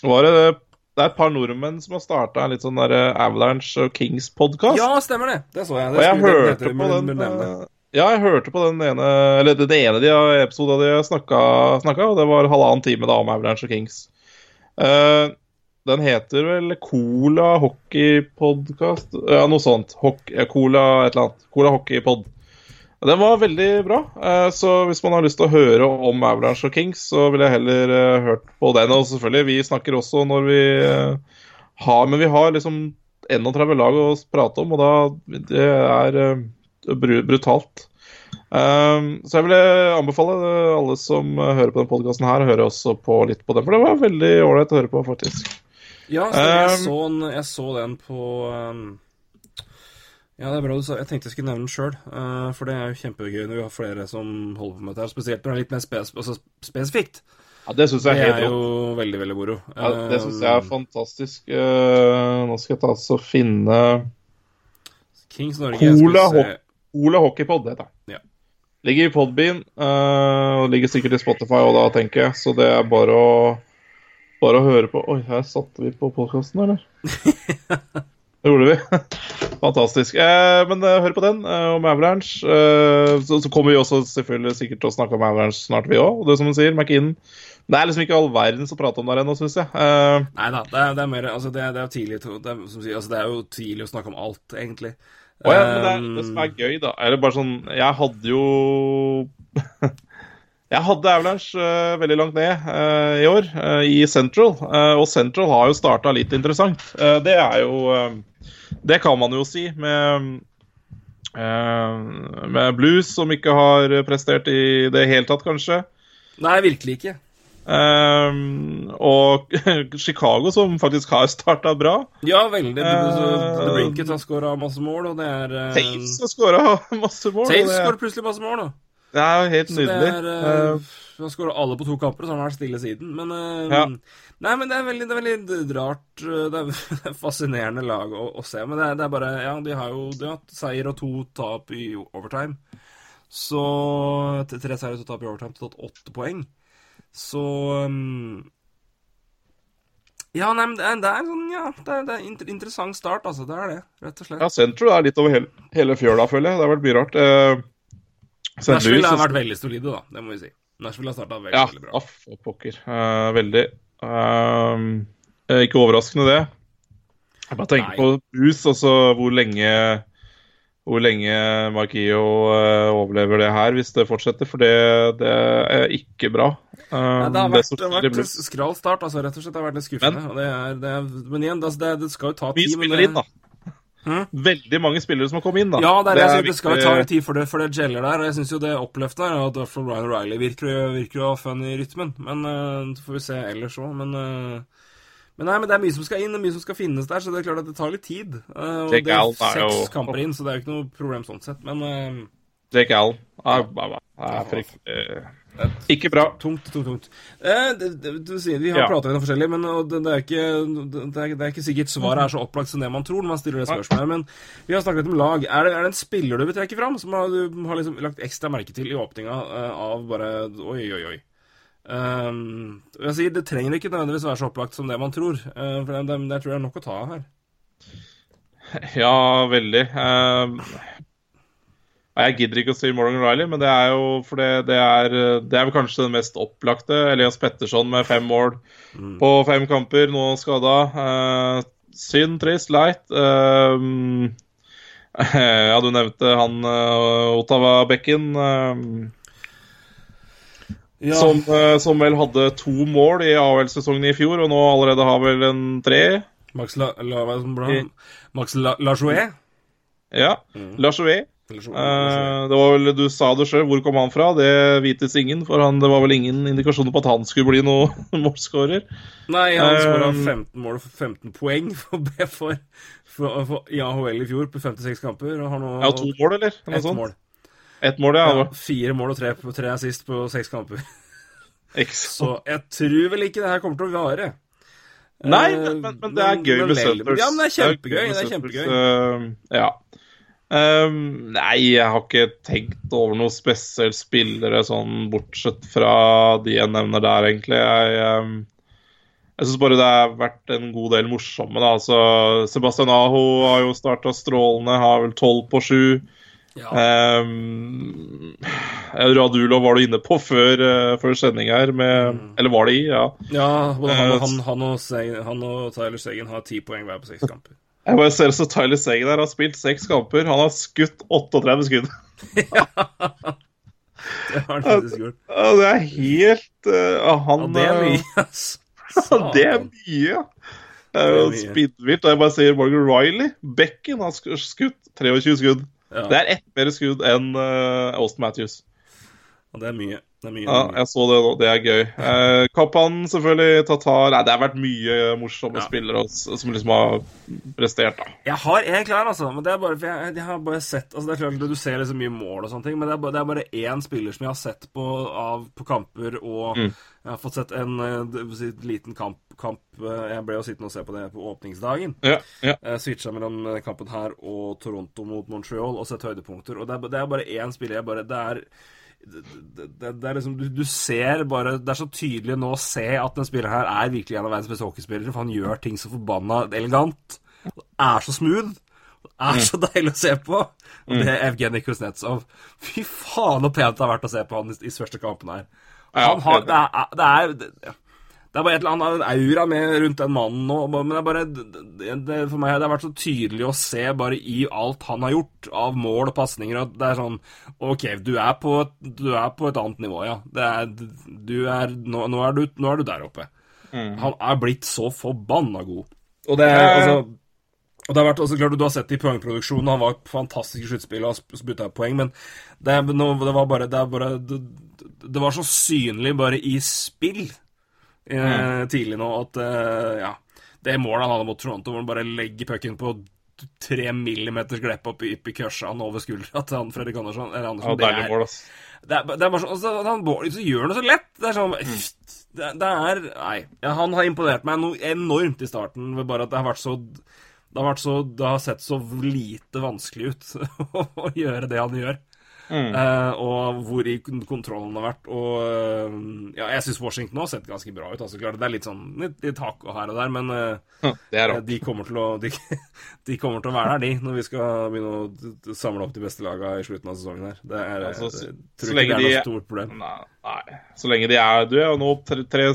var det Det er et par nordmenn som har starta en litt sånn der eh, Avalanche og Kings-podkast. Ja, stemmer det. Det så jeg. Det og jeg hørte det- på den eh, Ja, jeg hørte på den ene Eller den ene de episoden de snakka, snakka, og det var halvannen time da om Avalanche og Kings. Uh, den heter vel Cola Hockeypodkast Ja, noe sånt. Hock, eh, Cola et eller annet. Cola Hockeypod. Den var veldig bra, eh, så hvis man har lyst til å høre om Avalanche og Kings, så ville jeg heller eh, hørt på den. Og selvfølgelig, vi snakker også når vi eh, har, men vi har liksom 31 lag å prate om, og da det er brutalt. Så jeg vil anbefale alle som hører på den podkasten her, å høre også på litt på den, for det var veldig ålreit å høre på, faktisk. Ja, så jeg, så den, jeg så den på Ja, det er bra du sa. Jeg tenkte jeg skulle nevne den sjøl, for det er jo kjempegøy når vi har flere som holder på med dette, spesielt når det er litt mer spes altså spesifikt. Ja, Det syns jeg er helt er rått. jo veldig, veldig moro. Ja, det syns jeg er Um, fantastisk. Eh, nå skal jeg ta altså finne Kings Norge Cola, ho Cola Hockeypod, det heter det. Ja. Ligger i Podbean, eh, og ligger sikkert i Spotify og da, tenker jeg. Så det er bare å, bare å høre på. Oi, her satte vi på podkasten, eller? Det gjorde vi. Fantastisk. Eh, men eh, hør på den eh, om Avalanche. Eh, så, så kommer vi også selvfølgelig sikkert til å snakke om Avalanche snart, vi òg. Det som hun sier, McInn. Det er liksom ikke all verdens å prate om der ennå, syns jeg. Eh, Nei da, det er, det er mer Altså, det er, det er tidlig det er, som sier, altså, det er jo tidlig å snakke om alt, egentlig. Å ja, men det, er, det som er gøy, da Er det bare sånn Jeg hadde jo Jeg hadde Avalanche uh, veldig langt ned uh, i år, uh, i Central. Og Central har jo starta litt interessant. Det er jo Det kan man jo si med med Blues, som ikke har prestert i det hele tatt, kanskje. Nei, virkelig ikke. Eh, og Chicago, som faktisk har starta bra. Ja, veldig. Uh, Brinket har skåra masse mål, og det er uh, Taves har skåra masse mål. Taves skårer plutselig masse mål, da. Det er jo helt Så det nydelig. er Eh, uh, Han skåra alle på to kamper, så han har vært stille siden. Men uh, Ja. Nei, men det er veldig, det er veldig rart Det er fascinerende lag å, å se. Men det er, det er bare Ja, de har jo de har hatt seier og to tap i overtime. Så Tre seier og to tap i overtime, tatt åtte poeng. Så um, Ja, nei, men det er, det er sånn Ja, det er, det er inter interessant start, altså. Det er det, rett og slett. Ja, Central er litt over hele, hele fjøla, føler jeg. Det har vært mye rart. Uh, Nashville har vært veldig solide, da. Det må vi si. Nashville har starta veldig, Ja, veldig bra. Ja, og pokker. Uh, veldig. Eh, ikke overraskende, det. Jeg bare tenker Nei. på Bus, altså hvor lenge hvor lenge Markio uh, overlever det her, hvis det fortsetter. For det, det er ikke bra. Um, Nei, det har vært, som det har vært Blues. skral start, altså. Rett og slett. Det har vært litt skuffende. Men- og det er, det er, men igjen, altså, det, det skal jo ta tid. Vi spiller inn, da. Hæ? Veldig mange spillere som har kommet inn, da. Ja, det, er, det, sier, det skal jo ta litt tid for det, for det gjeller der. Og jeg syns jo det oppløftet er at Duffel Ryan O'Reilly virker, virker å ha fun i rytmen. Men eh, så får vi se ellers òg. Men, uh, men nei, men det er mye som skal inn, og mye som skal finnes der, så det er klart at det tar litt tid. Uh, og Jake det er er jo- seks kamper inn, så det er jo ikke noe problem sånn sett. Men eh, Jake Allen er, er, er fryktelig Ikke bra. Tungt, tungt, tungt. Eh, det, det, vi har Ja. litt om forskjellig, men det, det, er ikke, det, det, er, ikke sikkert svaret er så opplagt som det man tror når man stiller det spørsmålet. Men vi har snakket litt om lag. Er det, er det en spiller du vil trekke fram, som har, du har liksom lagt ekstra merke til i åpninga eh, av bare Oi, oi, oi. Um, jeg sier, Det trenger ikke nødvendigvis være så opplagt som det man tror. Uh, for det, tror jeg er nok å ta av her. Ja, veldig. Eh, jeg gidder ikke å si Morgan Riley, men det er jo for det, det, er, det er kanskje den mest opplagte. Elias Petterson med fem mål på fem kamper, nå skada. Eh, synd, trist, leit. Eh, ja, du nevnte han uh, Ottawa Bekken, eh, Ja, som, eh, som vel hadde to mål i AHL-sesongen i fjor, og nå allerede har vel en tre. Max La, La, hva La, La ble han? Max La, Lajouet? Ove. Eh, det var vel, Du sa det sjøl, hvor kom han fra? Det vites ingen. For han, det var vel ingen indikasjoner på at han skulle bli noen målskårer. Nei, han skåra Um, 15 mål og 15 poeng for, B for, for, for i AHL i fjor på 56 kamper. Og har nå Ja, to mål, eller? Noe ett mål. Et mål, ja. Ja, fire mål og tre, tre assist på seks kamper. Så jeg tror vel ikke det her kommer til å vare. Nei, Eh, men, men, men det er gøy men med vel- Ja, men det er kjempegøy. med Det er kjempegøy. Uh, ja. Um, nei, jeg har ikke tenkt over noen spesielt spillere sånn bortsett fra de jeg nevner der, egentlig. Jeg, um, jeg syns bare det har vært en god del morsomme. Da. Altså, Sebastian Aho har jo starta strålende, har vel tolv på sju. Ja. Um, Radulov var du inne på før, uh, før sending her, med, Mm. eller var det i? Ja. ja, han, Eh, han, han, og han og Tyler Segen har ti poeng hver på seks kamper. Jeg bare ser så Tyler Sagen her har spilt seks kamper. Han har skutt 38 skudd. ja. Det har han faktisk gjort. Det er helt uh, Han Ja, det er mye, altså. det er mye. Det er jo spinnvilt. Og jeg bare sier Morgan Riley. Becken har skutt 23 skudd. Ja. Det er ett mer skudd enn uh, Austin Matthews. Og det er mye. Det er mye. Ja, jeg så det nå. Det er gøy. Eh, Kappan selvfølgelig, Tatar Nei, det har vært mye morsomme Ja. spillere også, som liksom har prestert, da. Jeg har en klar, altså. Men det er bare for jeg, jeg har bare sett altså Det er klart Du ser liksom mye mål og sånne ting, men det er bare, det er bare én spiller som jeg har sett på, av, på kamper, og Mm. jeg har fått sett en eh, si, liten kamp, kamp eh, Jeg ble jo sittende og se på det på åpningsdagen. Ja, ja. Jeg switcha mellom eh, kampen her og Toronto mot Montreal og sett høydepunkter. Og det er, det er bare én spiller jeg bare Det er det, det, det er liksom du, du ser bare Det er så tydelig nå å se at den spilleren her er virkelig en av verdens beste hockeyspillere, for han gjør ting så forbanna elegant. Og er så smooth. Og er så deilig å se på. Og det er Evgenij Kuznetsov. Fy faen så pent det har vært å se på han i, i første kampen her. Han har, det, er, det, er, det, er bare et eller annet aura med rundt den mannen nå. Men det er bare det, det, For meg det har vært så tydelig å se bare i alt han har gjort av mål og pasninger, at det er sånn OK, du er på, du er på et annet nivå, ja. Det er, du er, nå, nå, er du, nå er du der oppe. Han er blitt så forbanna god. Og det er altså og det har vært også klart Du har sett det i poengproduksjonen, han var fantastisk i sluttspillet og spytta poeng, men det, det var bare Det, er bare, det, det var så synlig bare i spill eh, tidlig nå at eh, Ja. Det målet han hadde mot Toronto, hvor han bare legger pucken på tre millimeters glepp opp i, i kørsene over skuldra til han Fredrik Andersson. Ja, Andersson deilig det, mål, er, ass. det, er, det er bare sånn altså, Han så gjør det så lett. Det er sånn det, det er Nei. Ja, han har imponert meg noe enormt i starten ved bare at det har vært så det har, vært så, det har sett så lite vanskelig ut å gjøre det han gjør. Eh, og hvor i kon- kontrollen har vært. Og eh, ja, jeg syns Washington har sett ganske bra ut. Altså, klart, det er litt sånn litt, litt hakk her og der, men eh, Det eh, de, kommer til å, de, de kommer til å være der, de, når vi skal begynne å samle opp de beste lagene i slutten av sesongen her. Det er, Altså, jeg så- tror så ikke det er de- noe stort problem. Nei, nei. Så lenge de er Du er jo nå tre, tre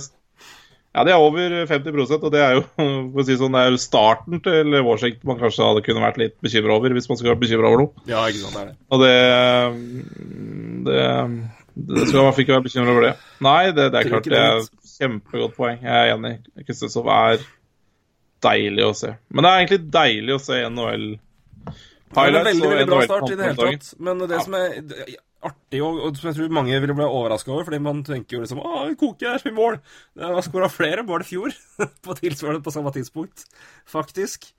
Ja, det er over 50% og det er jo for å si sånn, det er jo starten til Washington man kanskje hadde kunne vært litt bekymra over, hvis man skulle vært bekymra over noe. Ja, ikke sant, det er det. Og det Det, det skulle man ikke være bekymra over det. Nei, det, det er klart det er kjempegodt poeng. Jeg er enig. Kuznetsov er deilig å se. Men det er egentlig deilig å se NHL en veldig, veldig bra start i det hele tatt. Men det som er er artig, og, og jeg tror mange ville bli overraska over, fordi man tenker jo liksom Å, koker er i mål. Har skåra flere mål i fjor, på tilsvarende på samme tidspunkt, faktisk.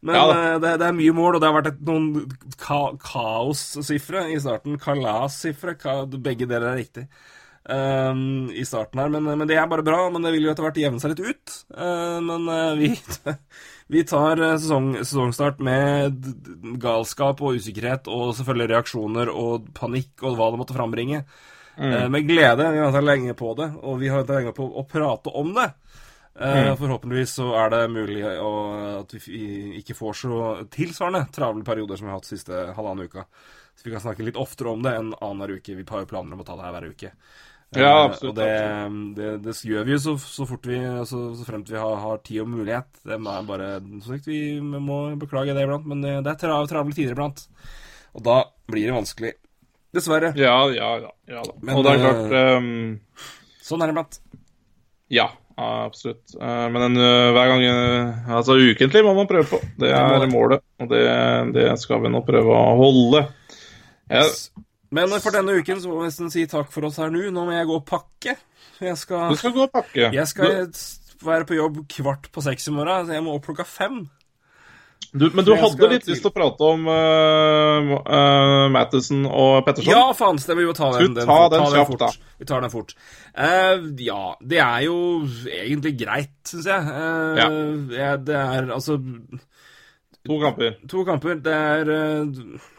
Men Ja eh, det, det er mye mål, og det har vært et, noen ka kaossifre i starten. Kalassifre. Ka, begge deler er riktig. um, I starten her, men, men det er bare bra. Men det vil jo etter hvert jevne seg litt ut. Uh, men uh, vi, vi tar eh, sesong, sesongstart med galskap og usikkerhet og selvfølgelig reaksjoner og panikk og hva det måtte frambringe. Mm. med glede. Vi har ventet lenge på det, og vi har ventet lenge på å prate om det. Mm. Forhåpentligvis så er det mulig å, at vi ikke får så tilsvarende travle perioder som vi har hatt siste halvannen uka. Så vi kan snakke litt oftere om det enn annenhver uke. Vi har jo planer om å ta det her hver uke. Ja, Eh, absolutt, Og det, det, det gjør vi jo så, så fort vi Så, så fremt vi har, har tid og mulighet. Det er bare så sagt, Vi må beklage det iblant, men det det er tra, travle tider iblant. Og da blir det vanskelig. Dessverre. Ja, ja, ja, ja da. Men, og det er eh, klart um... Sånn er det iblant. Ja, absolutt. Eh, men en, eh, hver gang eh, Altså ukentlig må man prøve på. Det er målet, og det, det skal vi nå prøve å holde. Ja, Men for denne uken så må vi nesten si takk for oss her nå. Nå må jeg gå og pakke. Jeg skal, du skal gå og pakke. jeg skal være på jobb kvart på seks i morgen, så jeg må opp klokka fem. Du, men du hadde litt lyst til å prate om uh, uh, Mattison og Petterson? Ja, faen, stemmer jo. Ta Skal den, den, ta den ta den kjapt, fort. da? Vi tar den fort. Uh, ja, det er jo egentlig greit, syns jeg. Eh, Ja. jeg- Det er altså To kamper. To kamper, det er eh,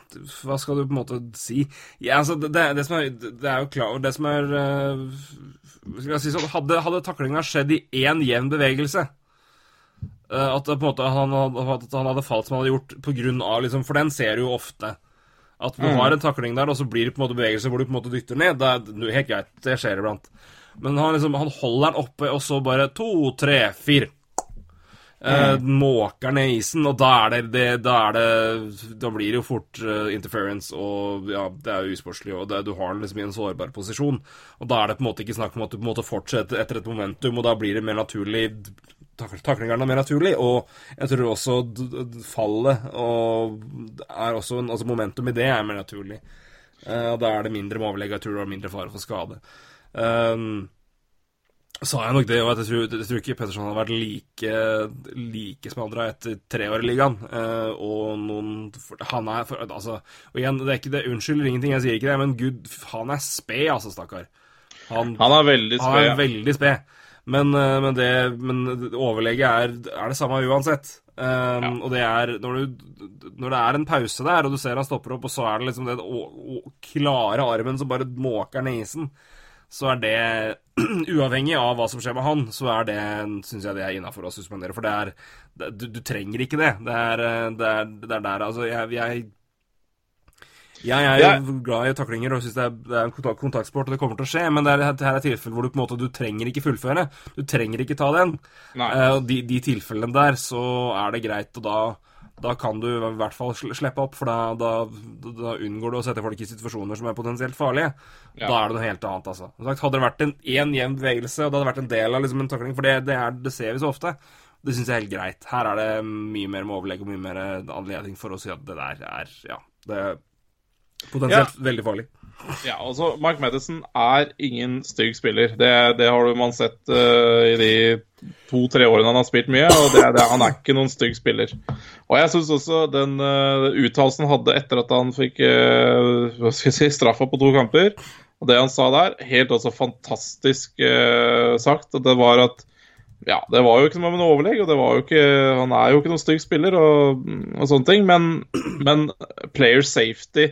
Hva skal du på en måte si? Ja, altså, det, det, som er Det er jo klart Det som er eh, Skal jeg si sånn Hadde, hadde taklinga skjedd i én jevn bevegelse eh, At på en måte han, at han hadde falt som han hadde gjort på grunn av liksom, For den ser du jo ofte. At du har en takling der, og så blir det på en måte bevegelse hvor du på en måte dytter ned. Det er helt greit, det skjer iblant. Men han, liksom, han holder den oppe, og så bare to, tre, fire. Eh, måker ned isen, og da er det, det, da, er det da blir det jo fort uh, interference, og ja, det er jo usportslig, og det, du har den liksom i en sårbar posisjon. Og da er det på en måte ikke snakk om at du på en måte fortsetter etter et momentum, og da blir det mer naturlig tak er mer naturlig. Og jeg tror også fallet og er også en, altså momentum i det er mer naturlig. Uh, og da er det mindre med overlegg, jeg tror er mindre fare for skade. Um, sa jeg nok det, og at jeg tror, jeg tror ikke Petterson hadde vært like, like smadra etter tre år i ligaen. Eh, og noen for, Han er for, Altså, og igjen, det er ikke det unnskyld ingenting, jeg sier ikke det, men gud, han er sped, altså, stakkar. Han, Han er veldig han er sped. veldig sped. Men, eh, men, det, men overlegget er, er det samme uansett. Um, Og det er når, du, når det er en pause der, og du ser han stopper opp, og så er det liksom den klare armen som bare måker ned isen, så er det Uavhengig av hva som skjer med han, så er det syns jeg det er innafor å suspendere. For det er det, du, du trenger ikke det. Det er, det er, det er der Altså, jeg, jeg jeg er jo glad i taklinger og syns det, det er en kontakt, kontaktsport, og det kommer til å skje, men det, er, det her er tilfeller hvor du på en måte du trenger ikke fullføre. Du trenger ikke ta den. Eh, og de, de tilfellene der, så er det greit, å da, da kan du i hvert fall sl- slippe opp, for da, da, da unngår du å sette folk i situasjoner som er potensielt farlige. Ja. Da er det noe helt annet, altså. Sagt, hadde det vært en én jevn bevegelse, og det hadde vært en del av liksom, en takling, for det, det, er, det ser vi så ofte, det syns jeg er helt greit. Her er det mye mer med overlegg og mye mer anledning for å si at det der er Ja, det er potensielt veldig farlig. Ja, altså, Mark Madison er ingen stygg spiller. Det, det har man sett uh, i de to-tre årene han har spilt mye. og det, det, Han er ikke noen stygg spiller. Og jeg syns også den uh, uttalelsen han hadde etter at han fikk uh, si, straffa på to kamper, og det han sa der, helt også fantastisk uh, sagt. Det var at ja, det var jo ikke som om en overlegg, og det var jo ikke, han er jo ikke noen stygg spiller og, og sånne ting, men, men player safety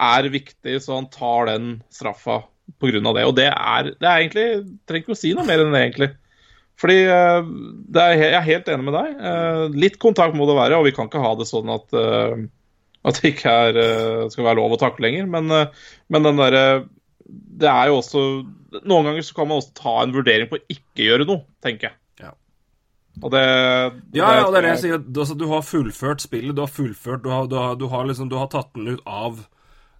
er viktig, så han tar den straffa pga. det. Og det er, det er egentlig Trenger ikke å si noe mer enn det, egentlig. Fordi eh, det er, jeg er helt enig med deg. Eh, litt kontakt må det være, og vi kan ikke ha det sånn at, eh, at det ikke er, skal være lov å takle lenger. Men, men den derre Det er jo også Noen ganger så kan man også ta en vurdering på å ikke gjøre noe, tenker jeg. Ja. Og det Ja, ja, det er det jeg sier. Altså, du har fullført spillet. Du har fullført Du har, du har, du har liksom Du har tatt den ut av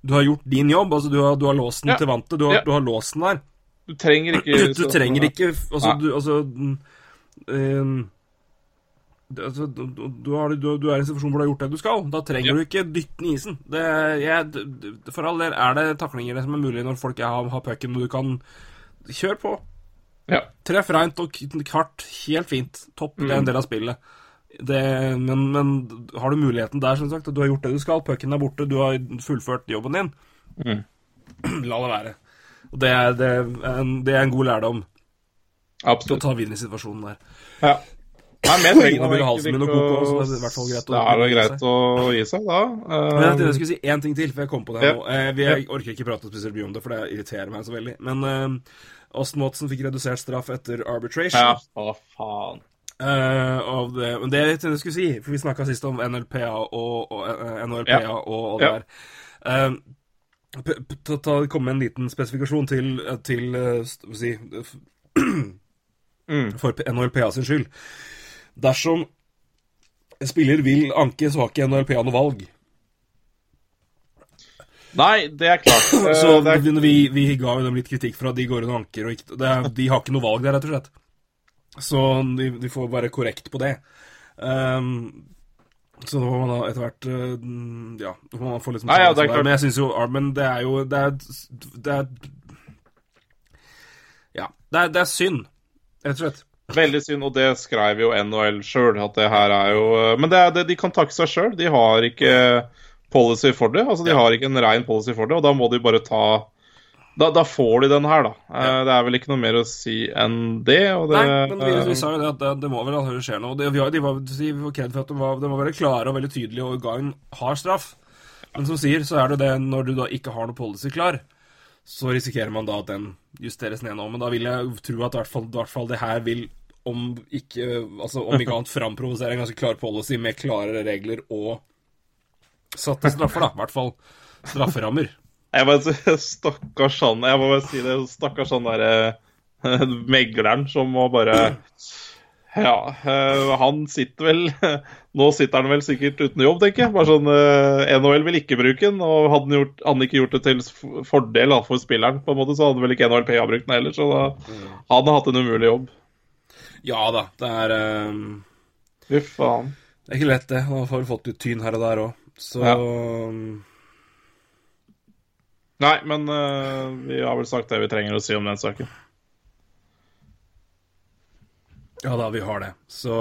Du har gjort din jobb. Altså, du har, du har låst den Ja. til vantet. Du har, Ja. du har låst den der. Du trenger ikke Du trenger ikke Altså, du Altså mm, ehm, altså, du, du, du, har, du, er i en situasjon hvor du har gjort det du skal. Da trenger Ja. du ikke dytte den i isen. Det, jeg, for all del er det taklinger som er mulig når folk har, har pucken, og du kan kjøre på. Ja. Treff reint og kart. Helt fint. Topp. Det er en del av spillet. Det, men, men har du muligheten der, som sagt, og du har gjort det du skal, pucken er borte, du har fullført jobben din, la det være. Det er, det, er en, det er en god lærdom Absolutt. å ta vind i situasjonen der. Ja. Nei, mer trenger man halsen min og koko, så det er i hvert fall greit å- Da er det greit å gi seg, da. Men jeg, Eh, jeg skulle si én ting til, for jeg kom på det Ja. nå. Eh, vi, jeg orker ikke prate spesielt mye om det, for det irriterer meg så veldig. Men eh, Austin Watson fikk redusert straff etter arbitration. ja, å faen. Eh, av det, men det jeg tenkte jeg skulle si, for vi snakka sist om NLPA og, og uh, NHLPA Ja. og, og det Ja. der. Uh, p- ta, ta, komme med en liten spesifikasjon til, til uh, si, Mm. For NLPA NHLPA sin skyld. Dersom spiller vil anke, så har ikke NHLPA noe valg. Nei, det er klart. Eh, Så er, vi, vi ga jo dem litt kritikk for at de går inn og anker, og ikke, det de har ikke noe valg der, rett og slett. Så de, de får være korrekt på det. Um, så nå må man da etter hvert eh, Ja, nå må man få liksom Nei, ja, det er klart. Men jeg syns jo Armen, det er jo Det er, det er Ja. Det er, det er synd, rett og slett. veldig synd, og det skrev jo NHL sjøl, at det her er jo eh, Men det er det de kan takke seg sjøl. De har ikke policy for det. Altså, de har ikke en rein policy for det, og da må de bare ta da, da får de den her, da. Ja. Det er vel ikke noe mer å si enn det. Det Nei, men vi, vi sa jo det at det, det må vel altså skje noe. Det, vi, de var, de var kred for at de var, de var veldig klare og veldig tydelige og ga en hard straff. Men som sier, så er det det når du da ikke har noe policy klar, så risikerer man da at den justeres ned nå. Men da vil jeg tro at i hvert fall, i hvert fall det her vil, om ikke, altså om ikke annet, framprovosere en ganske klar policy med klarere regler og satte straffer, da. I hvert fall strafferammer. Jeg bare Stakkars han Jeg må bare si det. Stakkars han derre megleren som må bare Ja, eh, han sitter vel Nå sitter han vel sikkert uten jobb, tenker jeg. Bare sånn eh, NHL vil ikke bruke den, og hadde han, gjort, hadde han ikke gjort det til fordel for spilleren, på en måte, så hadde vel ikke NHLPA brukt den heller, så da hadde han hatt en umulig jobb. Ja da, det er eh, Fy faen. Det er ikke lett, det. Nå har fått litt tyn her og der òg. Så Ja. Nei, men uh, vi har vel sagt det vi trenger å si om den saken. Ja da, vi har det. Så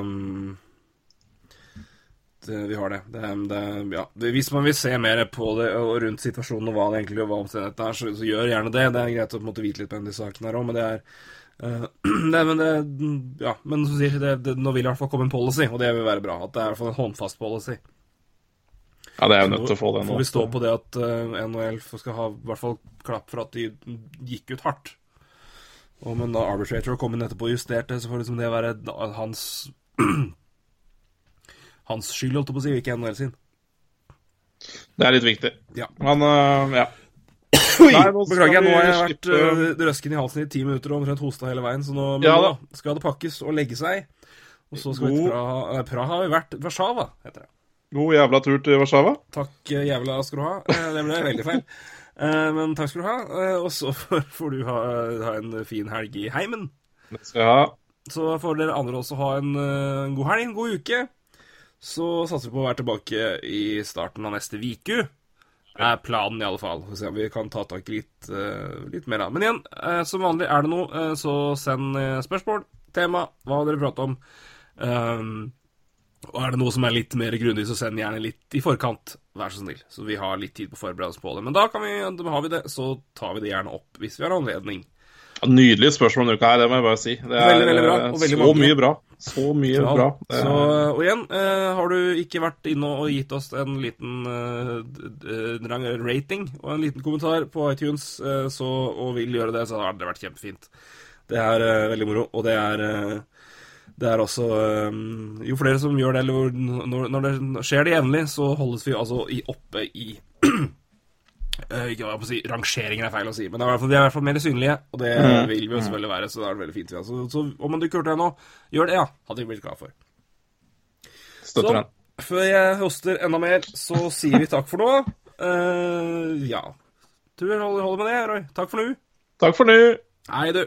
um, det, Vi har det. det, det ja. Hvis man vil se mer på det og rundt situasjonen og hva det egentlig var omstendighetene er, så, så gjør gjerne det. Det er greit å måte vite litt på disse sakene her òg, men det er uh, det, men det, ja, men som sier, det, det, nå vil i hvert fall komme en policy, og det vil være bra. At det er i hvert fall en håndfast policy. Ja, det er jo nødt til å få det nå. Får vi stå på det at uh, NHL skal ha i hvert fall klapp for at de gikk ut hardt. Og men da Arbitrator kom inn etterpå og justerte, så får liksom det være hans Hans skyld, holdt jeg på å si, ikke NHL sin. Det er litt viktig. Ja. Men uh, ja. Oi, Nei, nå Beklager, nå har jeg vært uh, røsken i halsen i ti minutter og omtrent hosta hele veien, så nå, Ja da. skal det pakkes og legge seg. Og så skal vi til Praha. Praha har vi vært. Warszawa, heter det. God jævla tur til Warszawa. Takk eh, jævla skal du ha. Eh, Det ble veldig feil. Eh, Men takk skal du ha. Og så får du ha, ha en fin helg i heimen. Det skal jeg ha. Så får dere andre også ha en, en god helg, en god uke. Så satser vi på å være tilbake i starten av neste uke. Er planen, i alle fall. Så se om vi kan ta tak i litt, litt mer. Men igjen, som vanlig er det noe, så send spørsmål, tema, hva dere prater om. Um, og er det noe som er litt mer grundig, så send gjerne litt i forkant. Vær så snill. Så vi har litt tid på å forberede oss på det. Men da, kan vi, da har vi det, så tar vi det gjerne opp hvis vi har anledning. Ja, Nydelig spørsmål denne uka her, det må jeg bare si. Det er Veldig, veldig bra, eh, veldig så mye bra. Så mye Ja, bra. Så, er- og igjen, eh, har du ikke vært inne og gitt oss en liten eh, rating og en liten kommentar på iTunes, eh, så, og vil gjøre det, så har det vært kjempefint. Det er eh, veldig moro, og det er eh, det er også eh, Jo flere som gjør det, eller når, når det skjer det jevnlig, så holdes vi altså i, oppe i eh, ikke må å si, Rangeringer er feil å si, men det er i hvert fall, er mer synlige, og det vil vi jo selvfølgelig være, så det er veldig fint. Ja. Så, så om du ikke hørte det ennå, gjør det, ja. Hadde vi blitt glad for. Støtter Så, den. før jeg hoster enda mer, så sier vi takk for nå. Uh, ja. Tror jeg holder holder med det, Roy. Takk for nå. Takk for nå. Hei, du.